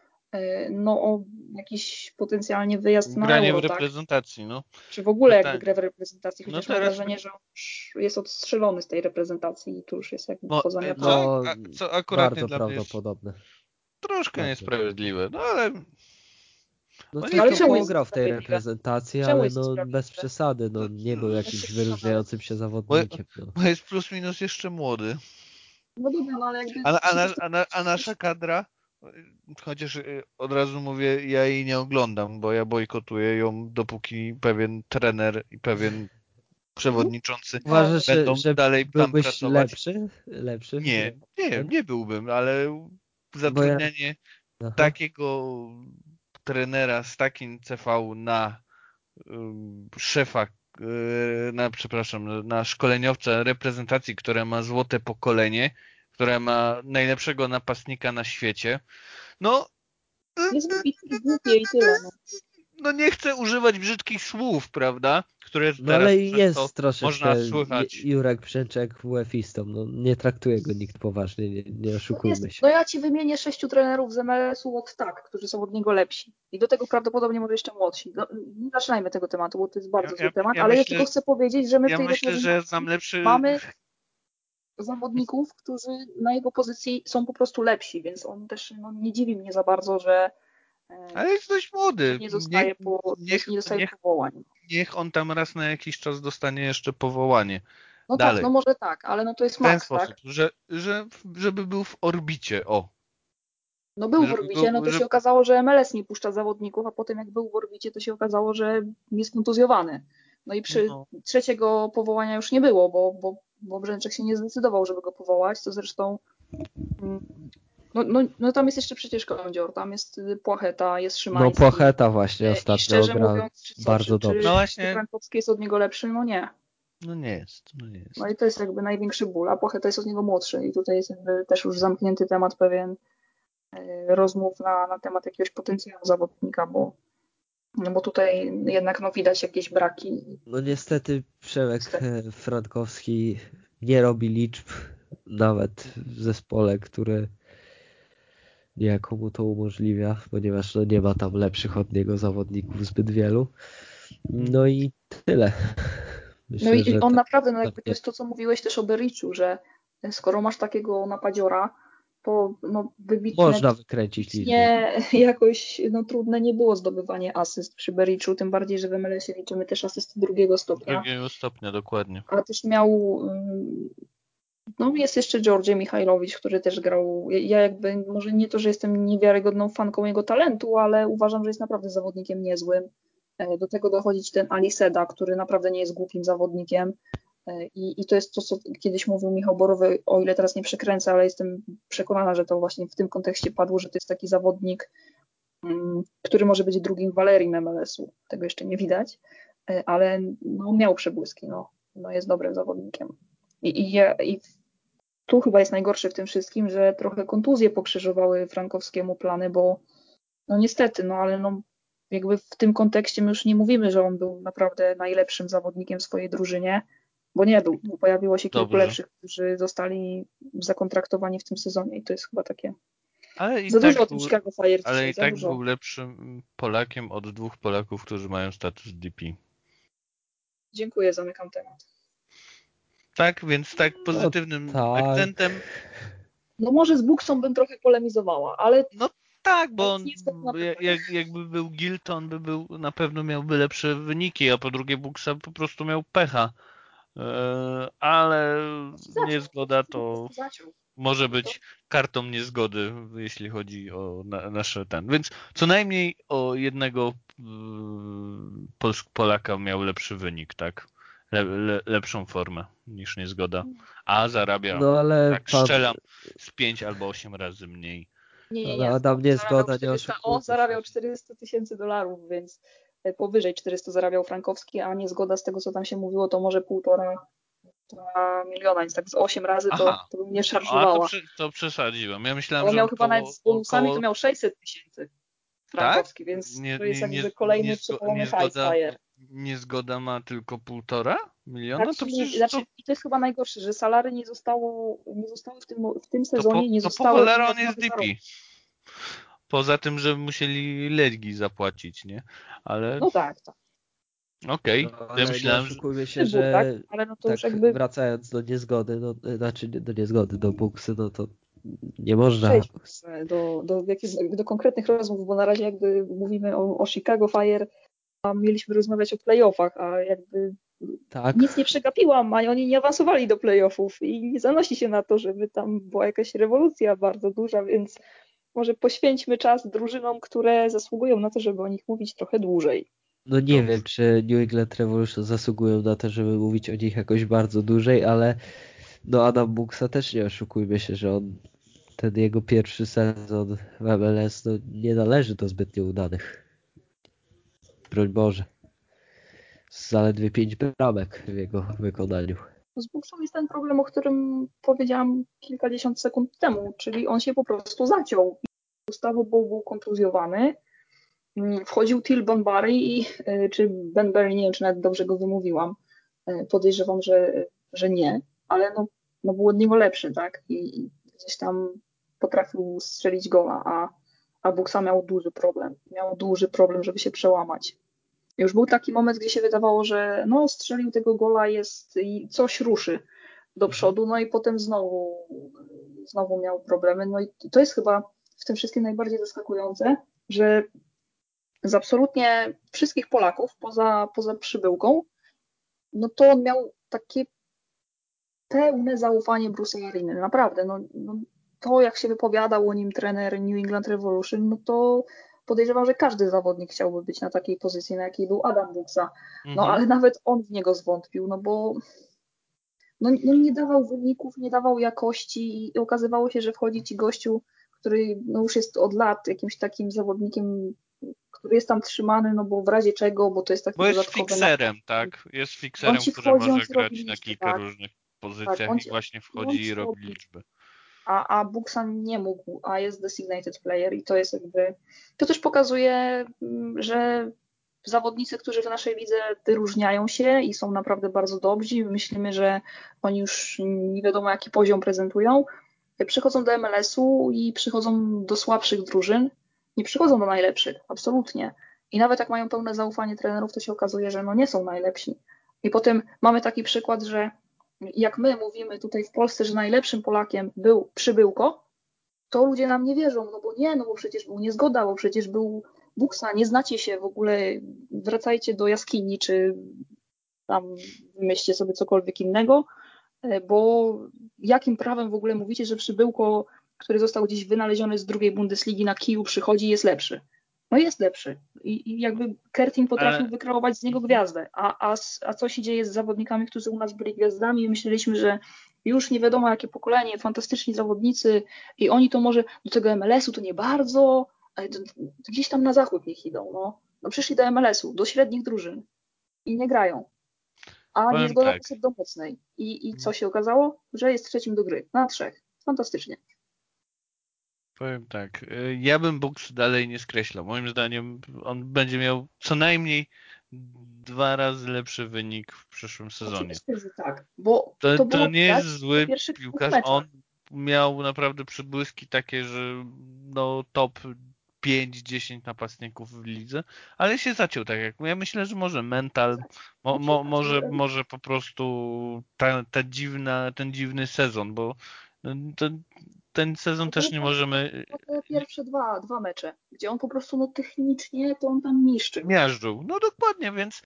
no, o jakiś potencjalnie wyjazd na Granie Euro, w tak? reprezentacji, no. Czy w ogóle jakby grę w reprezentacji, No chociaż mam teraz- wrażenie, że on już jest odstrzelony z tej reprezentacji i tu już jest jakby No, poza e, co, No, a, co akurat Bardzo prawdopodobne. troszkę Bardzo. niesprawiedliwe, no ale No No ale czemu pograł w tej reprezentacji, ale no bez przesady, no nie był jakimś Znaczy, wyróżniającym się zawodnikiem. No. bo jest plus minus jeszcze młody. No dobra, no ale jakby... A, a, a, a nasza kadra, chociaż y, od razu mówię, ja jej nie oglądam, bo ja bojkotuję ją, dopóki pewien trener i pewien przewodniczący Uważasz, będą że dalej tam pracować. lepszy? lepszy? Nie, nie, nie byłbym, ale zatrudnianie Aha. takiego trenera z takim CV na ym, szefa, yy, na, przepraszam, na szkoleniowca reprezentacji, która ma złote pokolenie, która ma najlepszego napastnika na świecie, no, Jest wybitnie głupie i tyle. No. no nie chcę używać brzydkich słów, prawda? Które No ale jest troszeczkę można słychać. Ju- Jurek Brzęczek UEFA-istą. No, nie traktuje go nikt poważnie, nie, nie No, oszukujmy jest, się. no ja ci wymienię sześciu trenerów z MLS-u od tak, którzy są od niego lepsi. I do tego prawdopodobnie może jeszcze młodsi. No, nie zaczynajmy tego tematu, bo to jest bardzo Ja- zły ja- temat, ja ale ja myślę- tylko chcę powiedzieć, że my w Ja tej myślę, że znam lepszy... mamy zawodników, którzy na jego pozycji są po prostu lepsi, więc on też no, nie dziwi mnie za bardzo, że e, Ale jest dość młody. nie zostaje, Niech, po, niech- nie dostaje niech- powołań. niech on tam raz na jakiś czas dostanie jeszcze powołanie. No dalej. tak, no może tak, ale no to jest W ten Max, sposób, tak? że, że, żeby był w orbicie. O. No był w orbicie, no to żeby- się okazało, że MLS nie puszcza zawodników, a potem jak był w orbicie, to się okazało, że jest kontuzjowany. No i przy No. trzeciego powołania już nie było, bo, bo, bo Brzęczek się nie zdecydował, żeby go powołać, to zresztą mm, no, no, no tam jest jeszcze przecież kądzior, tam jest y, Płacheta, jest No Szymański. Płacheta właśnie Y, ostatnio szczerze grał mówiąc, czy, co, bardzo czy, czy, dobrze. No czy właśnie. Frankowski jest od niego lepszy? No nie. No nie jest. No nie jest. No i to jest jakby największy ból, a Płacheta jest od niego młodszy i tutaj jest jakby też już zamknięty temat pewien e, rozmów na, na temat jakiegoś potencjału zawodnika, bo, no bo tutaj jednak no, widać jakieś braki. No niestety Przemek e, Frankowski nie robi liczb nawet w zespole, który niejako mu to umożliwia, ponieważ no nie ma tam lepszych od niego zawodników zbyt wielu. No i tyle. Myślę, No i on tak- naprawdę, no jakby tak to jest to, co mówiłeś też o Bericzu, że skoro masz takiego napadziora, to no, wybitnie można wykręcić nie, jakoś no, trudne nie było zdobywanie asyst przy Bericzu, tym bardziej, że w MLS-ie liczymy też asysty drugiego stopnia. Drugiego stopnia, dokładnie. ale też miał. No, jest jeszcze Georgie Michajlowicz, który też grał. Ja- Ja jakby, może nie to, że jestem niewiarygodną fanką jego talentu, ale uważam, że jest naprawdę zawodnikiem niezłym. E, Do tego dochodzić ten Ali Seda, który naprawdę nie jest głupim zawodnikiem. E, I, I to jest to, co kiedyś mówił Michał Borowy, o ile teraz nie przekręcę, ale jestem przekonana, że to właśnie w tym kontekście padło, że to jest taki zawodnik, mm, który może być drugim Valerim MLS-u. Tego jeszcze nie widać, E, ale no, miał przebłyski. No, no jest dobrym zawodnikiem. I, i, I tu chyba jest najgorsze w tym wszystkim, że trochę kontuzje pokrzyżowały Frankowskiemu plany, bo no niestety, no ale no jakby w tym kontekście my już nie mówimy, że on był naprawdę najlepszym zawodnikiem w swojej drużynie, bo nie był. Bo pojawiło się kilku Dobrze. lepszych, którzy zostali zakontraktowani w tym sezonie i to jest chyba takie Ale i za tak dużo był, Chicago Fire ale i tak dużo. był lepszym Polakiem od dwóch Polaków, którzy mają status DP. Dziękuję, zamykam temat. Tak, więc tak pozytywnym tak. akcentem. No może z Buksą bym trochę polemizowała, ale Tak, bo on, jak, jakby był Gilton, by był, na pewno miałby lepsze wyniki, a po drugie Buksa po prostu miał pecha. E, ale niezgoda to może być kartą niezgody, jeśli chodzi o na, nasze ten. Więc co najmniej o jednego Pols- Polaka miał lepszy wynik, tak? Le, le, lepszą formę niż niezgoda. A zarabia, No ale tak pan, strzelam, z 5 albo 8 razy mniej. Nie, nie, nie. Adam nie zgoda, nie 400 oszukujmy On zarabiał się. 400 tysięcy dolarów, więc e, powyżej 400 zarabiał Frankowski, a nie zgoda z tego, co tam się mówiło, to może półtora. 2 miliona, więc tak z 8 razy to, Aha. to bym nie A to, szarżowała. prze, to przesadziłem. Ja myślałem, On że miał on chyba nawet z bonusami, około- to miał 600 tysięcy frankowski, więc Tak? Nie- to jest nie- jakby kolejny nie high niezgoda ma tylko półtora miliona? Znaczy, to przecież znaczy, to, I to jest chyba najgorsze, że salary nie zostało, nie zostały w tym, w tym to, po, sezonie, nie to po zostały... cholera on jest. DP. Poza tym, że musieli legi zapłacić, nie? Ale No tak, tak. okej. No, ja myślałem, że się, że tak? Ale no to tak już jakby wracając do niezgody, no, znaczy do niezgody, do buksy, no to nie można. do, do, jakich, do konkretnych rozmów, bo na razie jakby mówimy o, o Chicago Fire, a mieliśmy rozmawiać o playoffach, a jakby Tak, nic nie przegapiłam, a oni nie awansowali do playoffów i nie zanosi się na to, żeby tam była jakaś rewolucja bardzo duża, więc może poświęćmy czas drużynom, które zasługują na to, żeby o nich mówić trochę dłużej. no nie wiem, czy New England Revolution zasługują na to, żeby mówić o nich jakoś bardzo dłużej, ale no Adam Buksa też nie oszukujmy się, że on ten jego pierwszy sezon w MLS no, nie należy do zbytnio udanych. Broń Boże. Zaledwie pięć bramek w jego wykonaniu. Z Buksą jest ten problem, o którym powiedziałam kilkadziesiąt sekund temu, czyli on się po prostu zaciął. Gustawo był, kontuzjowany, Mm, wchodził Till Bonbary i y, czy Ben Berry, nie wiem czy nawet dobrze go wymówiłam, Y, podejrzewam, że, że nie, ale no, no był od niego lepszy, tak? I, gdzieś tam potrafił strzelić gola, a, a Buksa miał duży problem. Miał duży problem, żeby się przełamać. Już był taki moment, gdzie się wydawało, że no strzelił tego gola jest i coś ruszy do przodu, no i potem znowu, znowu miał problemy. No i to jest chyba tym wszystkim najbardziej zaskakujące, że z absolutnie wszystkich Polaków, poza, poza przybyłką, no to on miał takie pełne zaufanie Bruce'a Ariny. Naprawdę, no, no to jak się wypowiadał o nim trener New England Revolution, no to podejrzewam, że każdy zawodnik chciałby być na takiej pozycji, na jakiej był Adam Buksa. No Mhm. ale nawet on w niego zwątpił, no bo no, no nie dawał wyników, nie dawał jakości i okazywało się, że wchodzi ci gościu, który no już jest od lat jakimś takim zawodnikiem, który jest tam trzymany, no bo w razie czego, bo to jest taki Bo jest dodatkowy fikserem, tak? Jest fikserem, który wchodzi, może grać robi na liczby, kilka tak. różnych pozycjach on i właśnie wchodzi i robi liczby. a, a Buksan nie mógł, a jest designated player i to jest jakby, to też pokazuje, mm, że zawodnicy, którzy w naszej lidze wyróżniają się i są naprawdę bardzo dobrzy, myślimy, że oni już nie wiadomo jaki poziom prezentują, przychodzą do MLS-u i przychodzą do słabszych drużyn, nie przychodzą do najlepszych, absolutnie. I nawet jak mają pełne zaufanie trenerów, to się okazuje, że no nie są najlepsi. I potem mamy taki przykład, że jak my mówimy tutaj w Polsce, że najlepszym Polakiem był przybyłko, to ludzie nam nie wierzą, no bo nie, no bo przecież był niezgoda, bo przecież był Buksa, nie znacie się w ogóle, wracajcie do jaskini, czy tam wymyślcie sobie cokolwiek innego, bo jakim prawem w ogóle mówicie, że przybyłko, który został gdzieś wynaleziony z drugiej Bundesligi na kiju przychodzi i jest lepszy? No jest lepszy. I, i jakby Kertin potrafił Ale- wykreować z niego gwiazdę. A, a, a co się dzieje z zawodnikami, którzy u nas byli gwiazdami i myśleliśmy, że już nie wiadomo jakie pokolenie, fantastyczni zawodnicy i oni to może do tego MLS-u to nie bardzo, gdzieś tam na zachód niech idą. No. no przyszli do MLS-u, do średnich drużyn i nie grają. A Powiem nie zgoda tak. poszedł do mocnej. I, I co się okazało? Że jest trzecim do gry. Na trzech. Fantastycznie. Powiem tak, y, ja bym Buks dalej nie skreślał. Moim zdaniem on będzie miał co najmniej dwa razy lepszy wynik w przyszłym sezonie. Oczywiście, że tak. Bo To, to, to, nie jest zły piłkarz. On miał naprawdę przybłyski takie, że no top 5-10 napastników w lidze, ale się zaciął tak jak ja myślę, że może mental, mo, mo, może, może po prostu ta, ta dziwna, ten dziwny sezon, bo ten, ten sezon też nie możemy No te pierwsze dwa, dwa mecze, gdzie on po prostu no, technicznie to on tam niszczy. miażdżył. No dokładnie, więc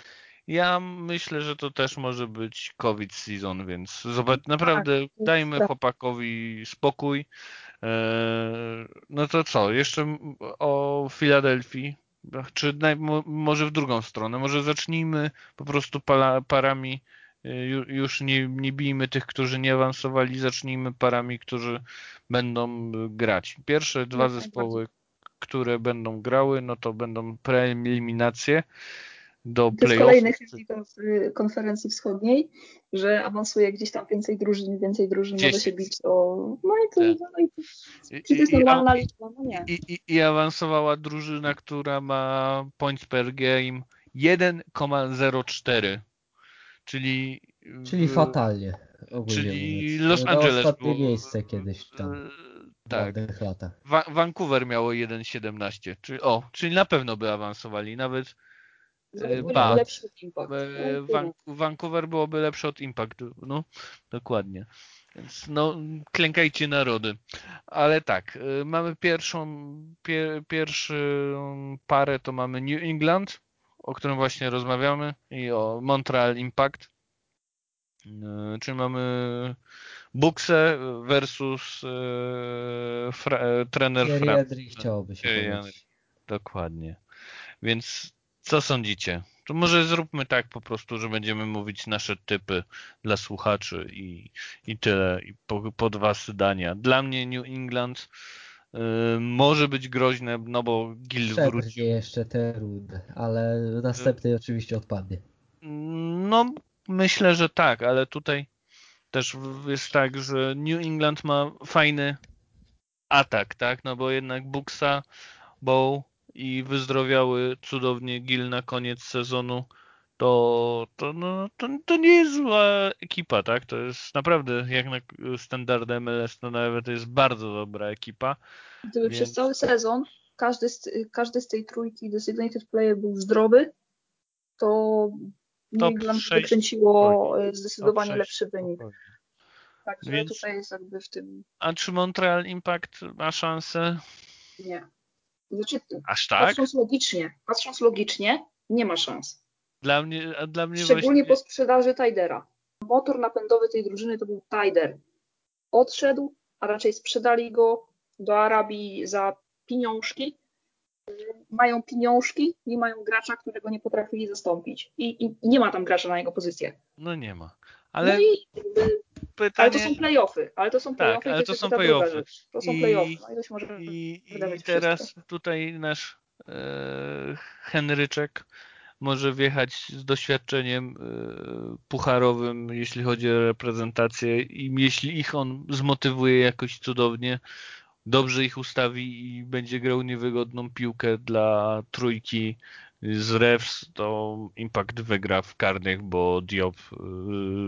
ja myślę, że to też może być COVID season, więc zobacz, naprawdę dajmy tak. chłopakowi spokój. Eee, No to co, jeszcze o Filadelfii, czy naj, mo- może w drugą stronę, może zacznijmy po prostu parami, ju- już nie, nie bijmy tych, którzy nie awansowali, zacznijmy parami, którzy będą y, grać. Pierwsze dwa zespoły, które będą grały, no to będą preeliminacje. Do To jest playoffów. kolejny handicap y, konferencji wschodniej, że awansuje gdzieś tam więcej drużyn, więcej drużyn może się bić o... No i to, Tak. no i to, I, czy to jest normalna liczba? No nie. I, i, I awansowała drużyna, która ma points per game 1,04. Czyli. Czyli w- fatalnie. Czyli mówiąc. Los Angeles ostatnie było- miejsce kiedyś tam. w Tak. Wa- Vancouver miało 1,17. Czyli, o, czyli na pewno by awansowali. Nawet ba. był lepszy impact. e, Van- Vancouver byłoby lepsze od Impact. No, dokładnie. Więc no, klękajcie narody. Ale tak, y, mamy pierwszą, pier, pierwszą parę to mamy New England, o którym właśnie rozmawiamy i o Montreal Impact. Czyli mamy Buxę versus fra, e, trener Thierry Fra. Henry chciałoby się. Dokładnie. Więc co sądzicie? To może zróbmy tak po prostu, że będziemy mówić nasze typy dla słuchaczy i, i tyle. I po, po dwa zdania. Dla mnie New England y, może być groźne, no bo Gil wrócił. jeszcze te rudy, ale następny oczywiście odpadnie. No, myślę, że tak, ale tutaj też jest tak, że New England ma fajny atak, tak? No bo jednak Buxa, Bow i wyzdrowiały cudownie Gil na koniec sezonu. To, to, no, to, to nie jest zła ekipa, tak? To jest naprawdę, jak na standardy MLS, to nawet jest bardzo dobra ekipa. Gdyby Więc- przez cały sezon każdy z, każdy z tej trójki designated player był zdrowy, to New Top England sześć wykręciło zdecydowanie lepszy wynik. Także Więc- tutaj jest jakby w tym A czy Montreal Impact ma szansę? nie. Znaczy, Aż tak? patrząc logicznie, patrząc logicznie, nie ma szans. Dla mnie, a dla mnie Szczególnie właśnie... po sprzedaży Tidera. Motor napędowy tej drużyny to był Tider. Odszedł, a raczej sprzedali go do Arabii za pieniążki. Mają pieniążki, nie mają gracza, którego nie potrafili zastąpić. I, i, nie ma tam gracza na jego pozycję. No nie ma. Ale no i pytanie... ale to są playoffy. Ale to są playoffy. ale i to są playoffy. To są I- playoffy. No ilość może I, I teraz wszystko. tutaj nasz e, Henryczek może wjechać z doświadczeniem e, pucharowym, jeśli chodzi o reprezentację i jeśli ich on zmotywuje jakoś cudownie, dobrze ich ustawi i będzie grał niewygodną piłkę dla trójki z refs, to Impact wygra w karnych, bo Diop e,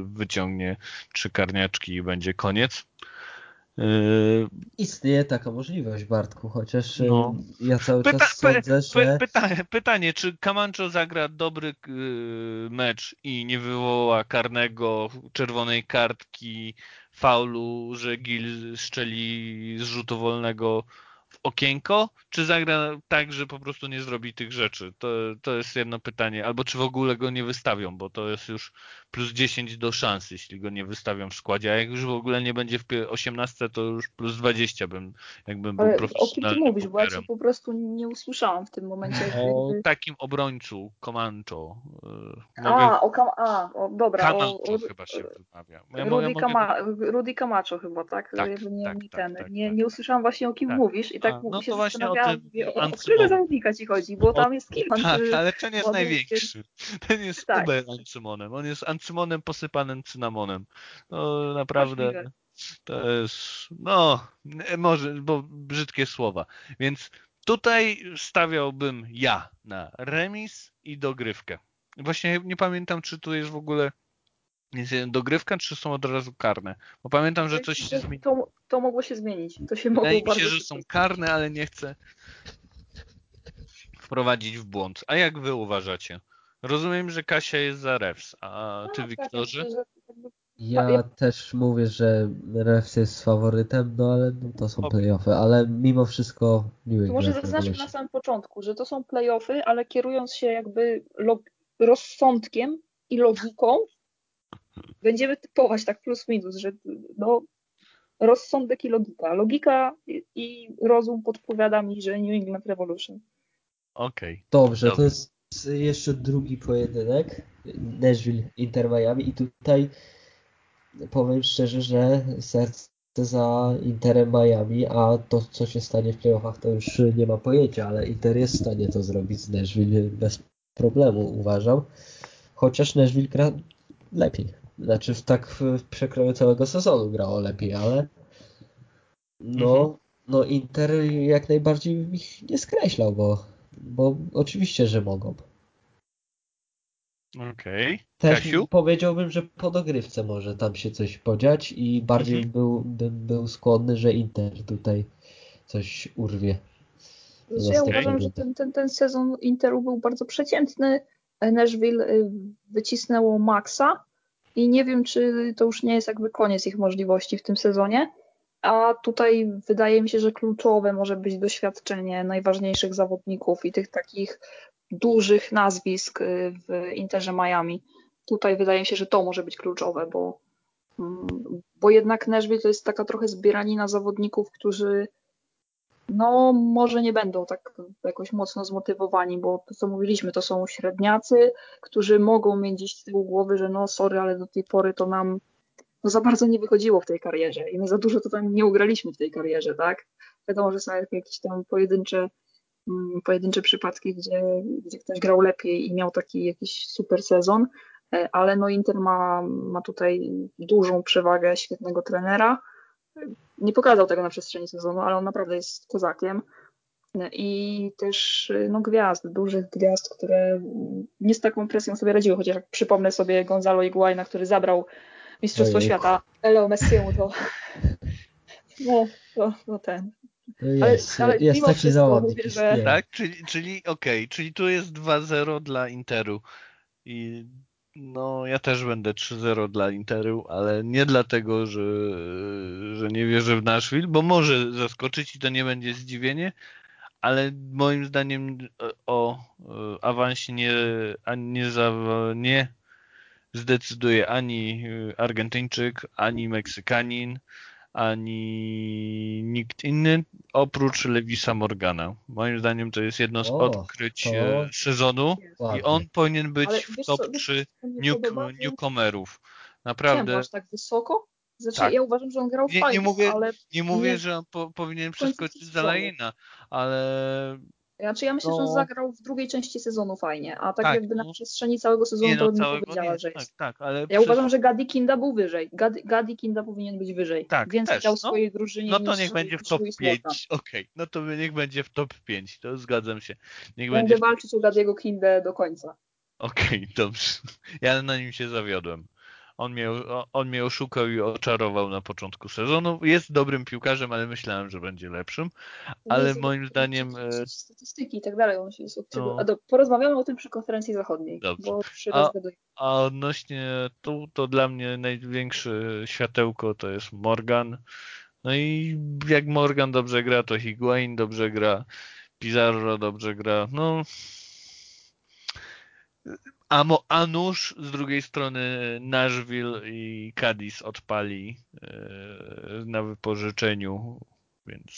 wyciągnie trzy karniaczki i będzie koniec. E, Istnieje taka możliwość, Bartku, chociaż y, No. ja cały Pyta- czas sądzę, że pytanie, pytanie, czy Camacho zagra dobry y, mecz i nie wywoła karnego, czerwonej kartki, faulu, że Gil strzeli z rzutu wolnego okienko, czy zagra tak, że po prostu nie zrobi tych rzeczy? To, to jest jedno pytanie. Albo czy w ogóle go nie wystawią, bo to jest już plus 10 do szans, jeśli go nie wystawią w składzie. A jak już w ogóle nie będzie w pie- 18, to już plus 20 bym, jakbym był Ale o kim ty profesjonalnym mówisz? Bo ja cię po prostu nie usłyszałam w tym momencie. O jakby- takim obrońcu, Comancho. y, A, o, Kam- a o, dobra. O, Comancho o, chyba się wymawia. Ja Rudy, mogę, mogę... Kama, Rudy Camacho chyba, tak? Tak, Jakby nie, tak, nie, tak, ten, tak, nie, tak. nie usłyszałam właśnie o kim Tak. mówisz i tak no się to o o, o którego zawodnika ci chodzi, bo tam jest kilka. Tak, ale ten jest największy. Ten jest Tak. Uber Ancymonem. On jest Ancymonem posypanym cynamonem. No naprawdę Możliwe. to jest, no, może, bo brzydkie słowa. Więc tutaj stawiałbym ja na remis i dogrywkę. Właśnie nie pamiętam, czy tu jest w ogóle jest dogrywka, czy są od razu karne. Bo pamiętam, że coś się zmieniło. To, to mogło się zmienić. To się mogło Wydaje mi się, że są karne, ale nie chcę wprowadzić w błąd. A jak wy uważacie? Rozumiem, że Kasia jest za refs, a ty, No, tak, Wiktorze? ja też mówię, że Refs jest faworytem, no ale no, to są Okej. playoffy, ale mimo wszystko New To może zaznaczmy na samym początku, że to są playoffy, ale kierując się jakby rozsądkiem i logiką, będziemy typować tak plus minus, że no, rozsądek i logika. Logika i, rozum podpowiada mi, że New England Revolution. Okej. Dobrze, Dobra. to jest jeszcze drugi pojedynek. Nashville Inter Miami i tutaj powiem szczerze, że serce za Interem Miami, a to co się stanie w playoffach to już nie ma pojęcia, ale Inter jest w stanie to zrobić z Nashville bez problemu, uważam. Chociaż Nashville gra lepiej. Znaczy w tak w przekroju całego sezonu grało lepiej, ale no, mhm. no Inter jak najbardziej ich nie skreślał, bo, bo oczywiście, że mogą. Okej. Okay. Też Kasiu? powiedziałbym, że po dogrywce może tam się coś podziać i bardziej mhm. był, bym był skłonny, że Inter tutaj coś urwie. Ja uważam, że ten, ten, ten sezon Interu był bardzo przeciętny. Nashville y, wycisnęło Maxa i nie wiem, czy to już nie jest jakby koniec ich możliwości w tym sezonie. A tutaj wydaje mi się, że kluczowe może być doświadczenie najważniejszych zawodników i tych takich dużych nazwisk y, w Interze Miami. Tutaj wydaje mi się, że to może być kluczowe, bo, mm, bo jednak Nashville to jest taka trochę zbieranina zawodników, którzy no może nie będą tak jakoś mocno zmotywowani, bo to co mówiliśmy, to są średniacy, którzy mogą mieć gdzieś z tyłu głowy, że no sorry, ale do tej pory to nam no za bardzo nie wychodziło w tej karierze i my za dużo to tam nie ugraliśmy w tej karierze, tak? Wiadomo, że są jakieś tam pojedyncze Mm, pojedyncze przypadki, gdzie, gdzie ktoś grał lepiej i miał taki jakiś super sezon, e, ale no Inter ma, ma tutaj dużą przewagę świetnego trenera. Nie pokazał tego na przestrzeni sezonu, ale on naprawdę jest kozakiem. I też no, gwiazd, dużych gwiazd, które nie z taką presją sobie radziły, chociaż jak przypomnę sobie Gonzalo Iguaina, który zabrał Mistrzostwo Ojej. Świata Leo Messiemu, to no, to, no ten, jest, ale, ale jest taki zawodnik. Że... Tak, czyli, czyli okej, okay, czyli tu jest 2-0 dla Interu. I no, ja też będę 3-0 dla Interu, ale nie dlatego, że, że nie wierzę w Nashville, bo może zaskoczyć i to nie będzie zdziwienie, ale moim zdaniem o awansie nie, nie, za, nie zdecyduje ani Argentyńczyk, ani Meksykanin, ani nikt inny oprócz Lewisa Morgana. Moim zdaniem to jest jedno z o, odkryć e, sezonu ładnie. i on powinien być Ale w top 3 new, newcomerów. Naprawdę. Aż tak wysoko? Znaczy, tak. ja uważam, że on grał nie, fajnie, nie mówię, ale... Nie mówię, nie... że on po, powinien przeskoczyć za Lajina, ale znaczy ja myślę, no. że on no. zagrał w drugiej części sezonu fajnie, a tak, tak jakby na no. przestrzeni całego sezonu nie, no, to bym całego, powiedziała, nie, że tak, jest. Tak, ale ja przez... uważam, że Gadi Kinda był wyżej. Gadi, Gadi Kinda powinien być wyżej. Tak, Więcej też, dał no. swojej drużynie No to niech będzie w top 5. Okej, okay. no to niech będzie w top 5, to zgadzam się. Niech Będę będzie walczyć o Gadiego Kindę do końca. Okej, okay, dobrze. Ja na nim się zawiodłem. On mnie, on mnie oszukał i oczarował na początku sezonu. Jest dobrym piłkarzem, ale myślałem, że będzie lepszym. Ale jest moim zdaniem. E, statystyki i tak dalej. On się jest no. A do, porozmawiamy o tym przy konferencji zachodniej. Dobrze. Bo a, a odnośnie tu, to dla mnie największe światełko to jest Morgan. No i jak Morgan dobrze gra, to Higuain dobrze gra. Pizarro dobrze gra. No, a, mo, a nóż z drugiej strony Nashville i Cadiz odpali e, na wypożyczeniu, więc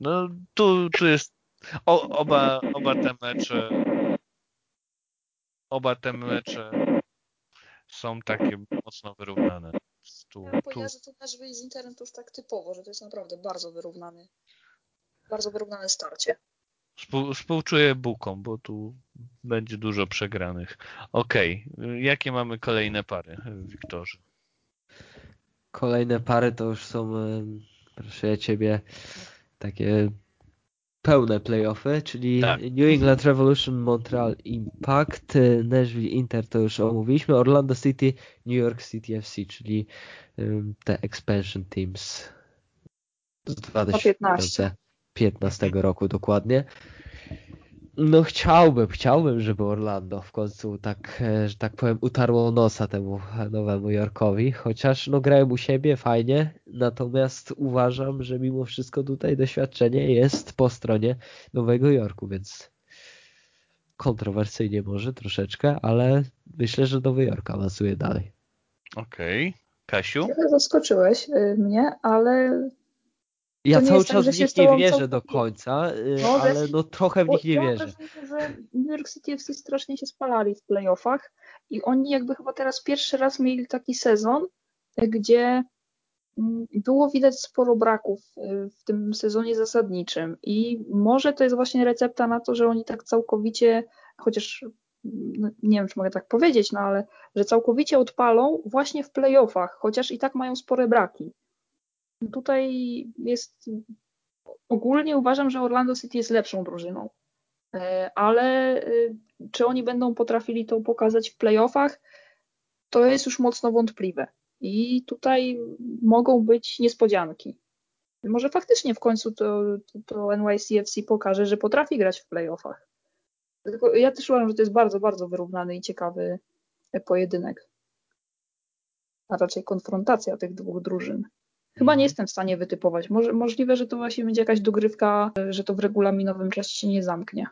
no tu, tu jest o, oba, oba te mecze oba te mecze są takie mocno wyrównane. Tu, ja tu... że to Nashville z Interem to już tak typowo, że to jest naprawdę bardzo wyrównany bardzo wyrównane starcie. Współ, współczuję Bukom, bo tu będzie dużo przegranych. Okej, okay. jakie mamy kolejne pary, Wiktorze? Kolejne pary to już są, proszę ja ciebie, takie pełne playoffy, czyli tak. New England Revolution, Montreal Impact, Nashville Inter to już omówiliśmy, Orlando City, New York City FC, czyli te expansion teams z 2015. 15 roku dokładnie. No chciałbym, chciałbym, żeby Orlando w końcu tak, e, że tak powiem, utarło nosa temu Nowemu Jorkowi, chociaż no grają u siebie fajnie, natomiast uważam, że mimo wszystko tutaj doświadczenie jest po stronie Nowego Jorku, więc kontrowersyjnie może troszeczkę, ale myślę, że Nowy Jork awansuje dalej. Okej. Okay. Kasiu? Zaskoczyłeś y, mnie, ale ja cały tak, czas tak, w nich nie wierzę do końca, y, no, ale no trochę w nich nie wierzę. Ja że New York City FC strasznie się spalali w playoffach i oni jakby chyba teraz pierwszy raz mieli taki sezon, gdzie mm, było widać sporo braków y, w tym sezonie zasadniczym i może to jest właśnie recepta na to, że oni tak całkowicie, chociaż no, nie wiem, czy mogę tak powiedzieć, no ale że całkowicie odpalą właśnie w playoffach, chociaż i tak mają spore braki. Tutaj jest ogólnie uważam, że Orlando City jest lepszą drużyną, e, ale e, czy oni będą potrafili to pokazać w playoffach, to jest już mocno wątpliwe. I tutaj mogą być niespodzianki. Może faktycznie w końcu to, to, to NYCFC pokaże, że potrafi grać w playoffach. Tylko ja też uważam, że to jest bardzo, bardzo wyrównany i ciekawy pojedynek. A raczej konfrontacja tych dwóch drużyn. Chyba nie jestem w stanie wytypować. Może, możliwe, że to właśnie będzie jakaś dogrywka, że to w regulaminowym czasie się nie zamknie.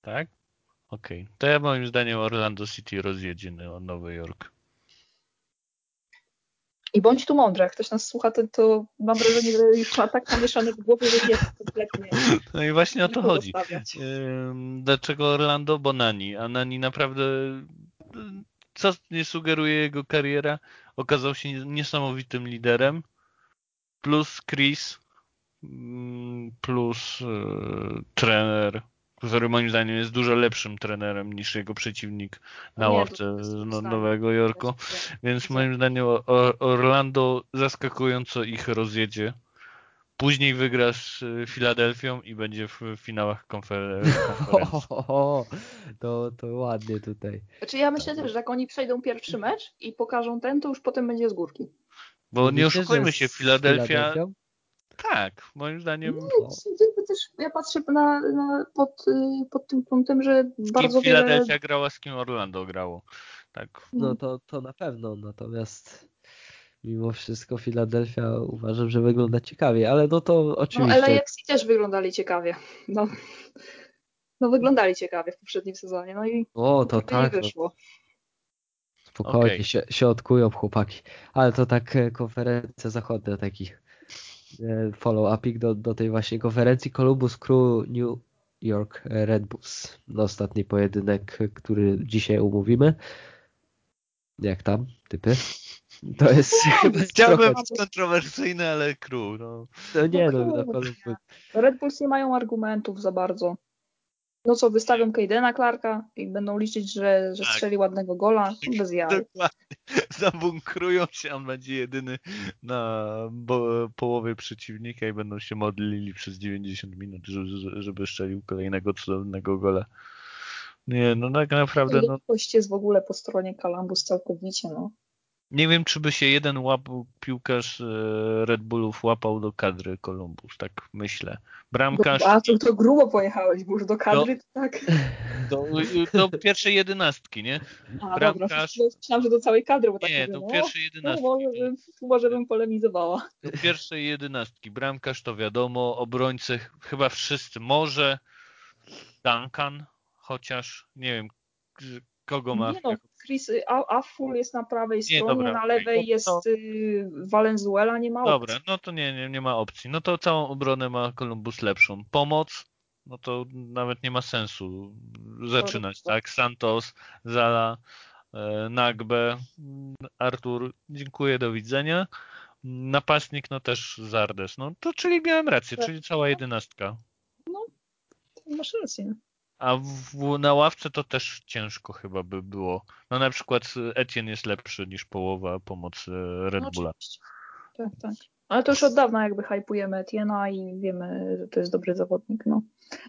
Tak? Okej. Okay. To ja moim zdaniem Orlando City rozjedzie na Nowy Jork. I bądź tu mądry, jak ktoś nas słucha, to, to mam wrażenie, że już ma tak namieszane w głowie, że jest kompletnie. No i właśnie o to chodzi. Dlaczego Orlando? Bo Nani. A Nani naprawdę, co nie sugeruje jego kariera, okazał się niesamowitym liderem. Plus Chris, mm, plus yy, trener, który moim zdaniem jest dużo lepszym trenerem niż jego przeciwnik na ławce no, Nowego Jorku. Więc moim zdaniem Orlando zaskakująco ich rozjedzie. Później wygra z Filadelfią i będzie w finałach konferencji. to, to ładnie tutaj. Znaczy ja myślę też, że jak oni przejdą pierwszy mecz i pokażą ten, to już potem będzie z górki. Bo nie oszukujmy się, Filadelfia tak, moim zdaniem. No, też ja patrzę na, na pod, y, pod tym kątem, że bardzo kim Philadelphia wiele... grała, z kim Orlando grało. Tak. No to, to na pewno, natomiast mimo wszystko Philadelphia uważam, że wygląda ciekawie, ale no to oczywiście... No LAFC też wyglądali ciekawie. No, no wyglądali ciekawie w poprzednim sezonie, no i o, to tak, nie wyszło. Spokojnie, okay. się, się odkują chłopaki. Ale to tak e, konferencja zachodnia takich E, follow-upik do, do tej właśnie konferencji Columbus Crew New York Red Bulls. Ostatni pojedynek, który dzisiaj umówimy. Jak tam, typy? To jest chyba Chciałbym być kontrowersyjny, ale crew. No. no nie, no, no Columbus. Red Bulls nie mają argumentów za bardzo no co, wystawią Kaydena Clarka i będą liczyć, że, że tak. strzeli ładnego gola, bez jaj. Dokładnie. Zabunkrują się, on będzie jedyny na połowie przeciwnika i będą się modlili przez 90 minut, żeby, żeby strzelił kolejnego cudownego gola. Nie, no tak naprawdę... No... jest w ogóle po stronie Kalambus całkowicie, no. Nie wiem, czy by się jeden piłkarz e, Red Bullów łapał do kadry Columbus, tak myślę. Bramkarz... A, to, to grubo pojechałeś, bo już do kadry do, tak. Do, do pierwszej jedenastki, nie? A, Bramkarz... dobra, że do całej kadry, bo tak Nie, do no, pierwszej jedenastki. może, bym, może bym polemizowała. Do pierwszej jedenastki. Bramkarz to wiadomo, obrońcy chyba wszyscy, może Duncan, chociaż nie wiem, kogo ma. Nie no, Chris Afful jest na prawej stronie, nie, dobra, na lewej okay. jest to... Y, Valenzuela, nie ma opcji. Dobra, no to nie, nie, nie ma opcji. No to całą obronę ma Columbus lepszą. Pomoc, no to nawet nie ma sensu zaczynać, tak? Santos, Zala, e, Nagbe, Artur, dziękuję, do widzenia. Napastnik, no też Zardes. No to czyli miałem rację, tak. czyli cała jedenastka. No, masz rację. A w, na ławce to też ciężko chyba by było. No na przykład Etienne jest lepszy niż połowa pomocy Red no, Bulla. Oczywiście. Tak, tak. Ale to już od dawna jakby hypujemy Etienne'a i wiemy, że to jest dobry zawodnik. No,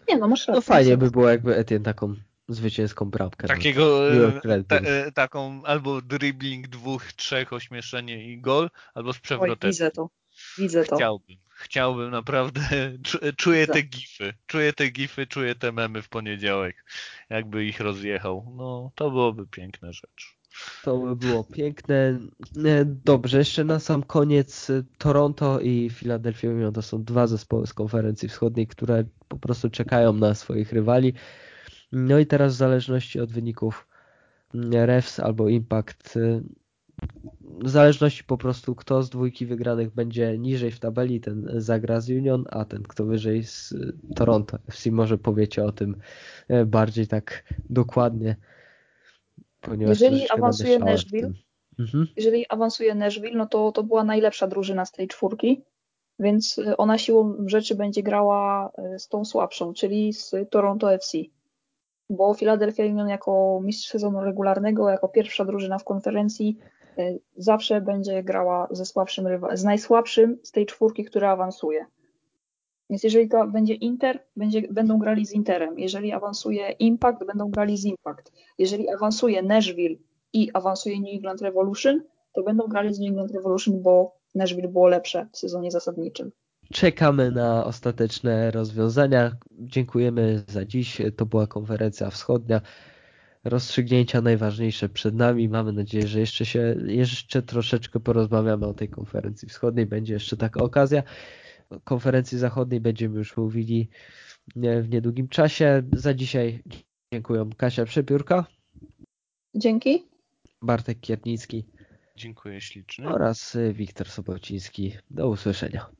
nie no, masz no, rację. No fajnie by było jakby Etienne taką zwycięską bramkę. Takiego, e, ta, e, taką albo dribbling dwóch, trzech, ośmieszenie i gol, albo z przewrotem. Oj, widzę to. Widzę to. Chciałbym chciałbym naprawdę, czuję te gify, czuję te gify, czuję te memy w poniedziałek, jakby ich rozjechał. No, to byłoby piękna rzecz. To by było piękne. E, dobrze, jeszcze na sam koniec e, Toronto i Philadelphia Union to są dwa zespoły z konferencji wschodniej, które po prostu czekają na swoich rywali. No i teraz w zależności od wyników mm, Refs albo Impact e, w zależności po prostu kto z dwójki wygranych będzie niżej w tabeli, ten zagra z Union, a ten kto wyżej z Toronto FC. Może powiecie o tym e, bardziej tak dokładnie. Jeżeli awansuje Nashville, mhm. jeżeli awansuje Nashville, no to to była najlepsza drużyna z tej czwórki, więc e, ona siłą rzeczy będzie grała e, z tą słabszą, czyli z Toronto FC. bo Philadelphia Union jako mistrz sezonu regularnego, jako pierwsza drużyna w konferencji zawsze będzie grała ze słabszym rywa- z najsłabszym z tej czwórki, która awansuje. Więc jeżeli to będzie Inter, będzie, będą grali z Interem. Jeżeli awansuje Impact, będą grali z Impact. Jeżeli awansuje Nashville i awansuje New England Revolution, to będą grali z New England Revolution, bo Nashville było lepsze w sezonie zasadniczym. Czekamy na ostateczne rozwiązania. Dziękujemy za dziś. To była konferencja wschodnia. Rozstrzygnięcia najważniejsze przed nami. Mamy nadzieję, że jeszcze się jeszcze troszeczkę porozmawiamy o tej konferencji wschodniej. Będzie jeszcze taka okazja. O konferencji zachodniej będziemy już mówili w niedługim czasie. Za dzisiaj dziękuję Kasia Przepiórka. Dzięki. Bartek Kiernicki. Dziękuję ślicznie. Oraz Wiktor Sobociński. Do usłyszenia.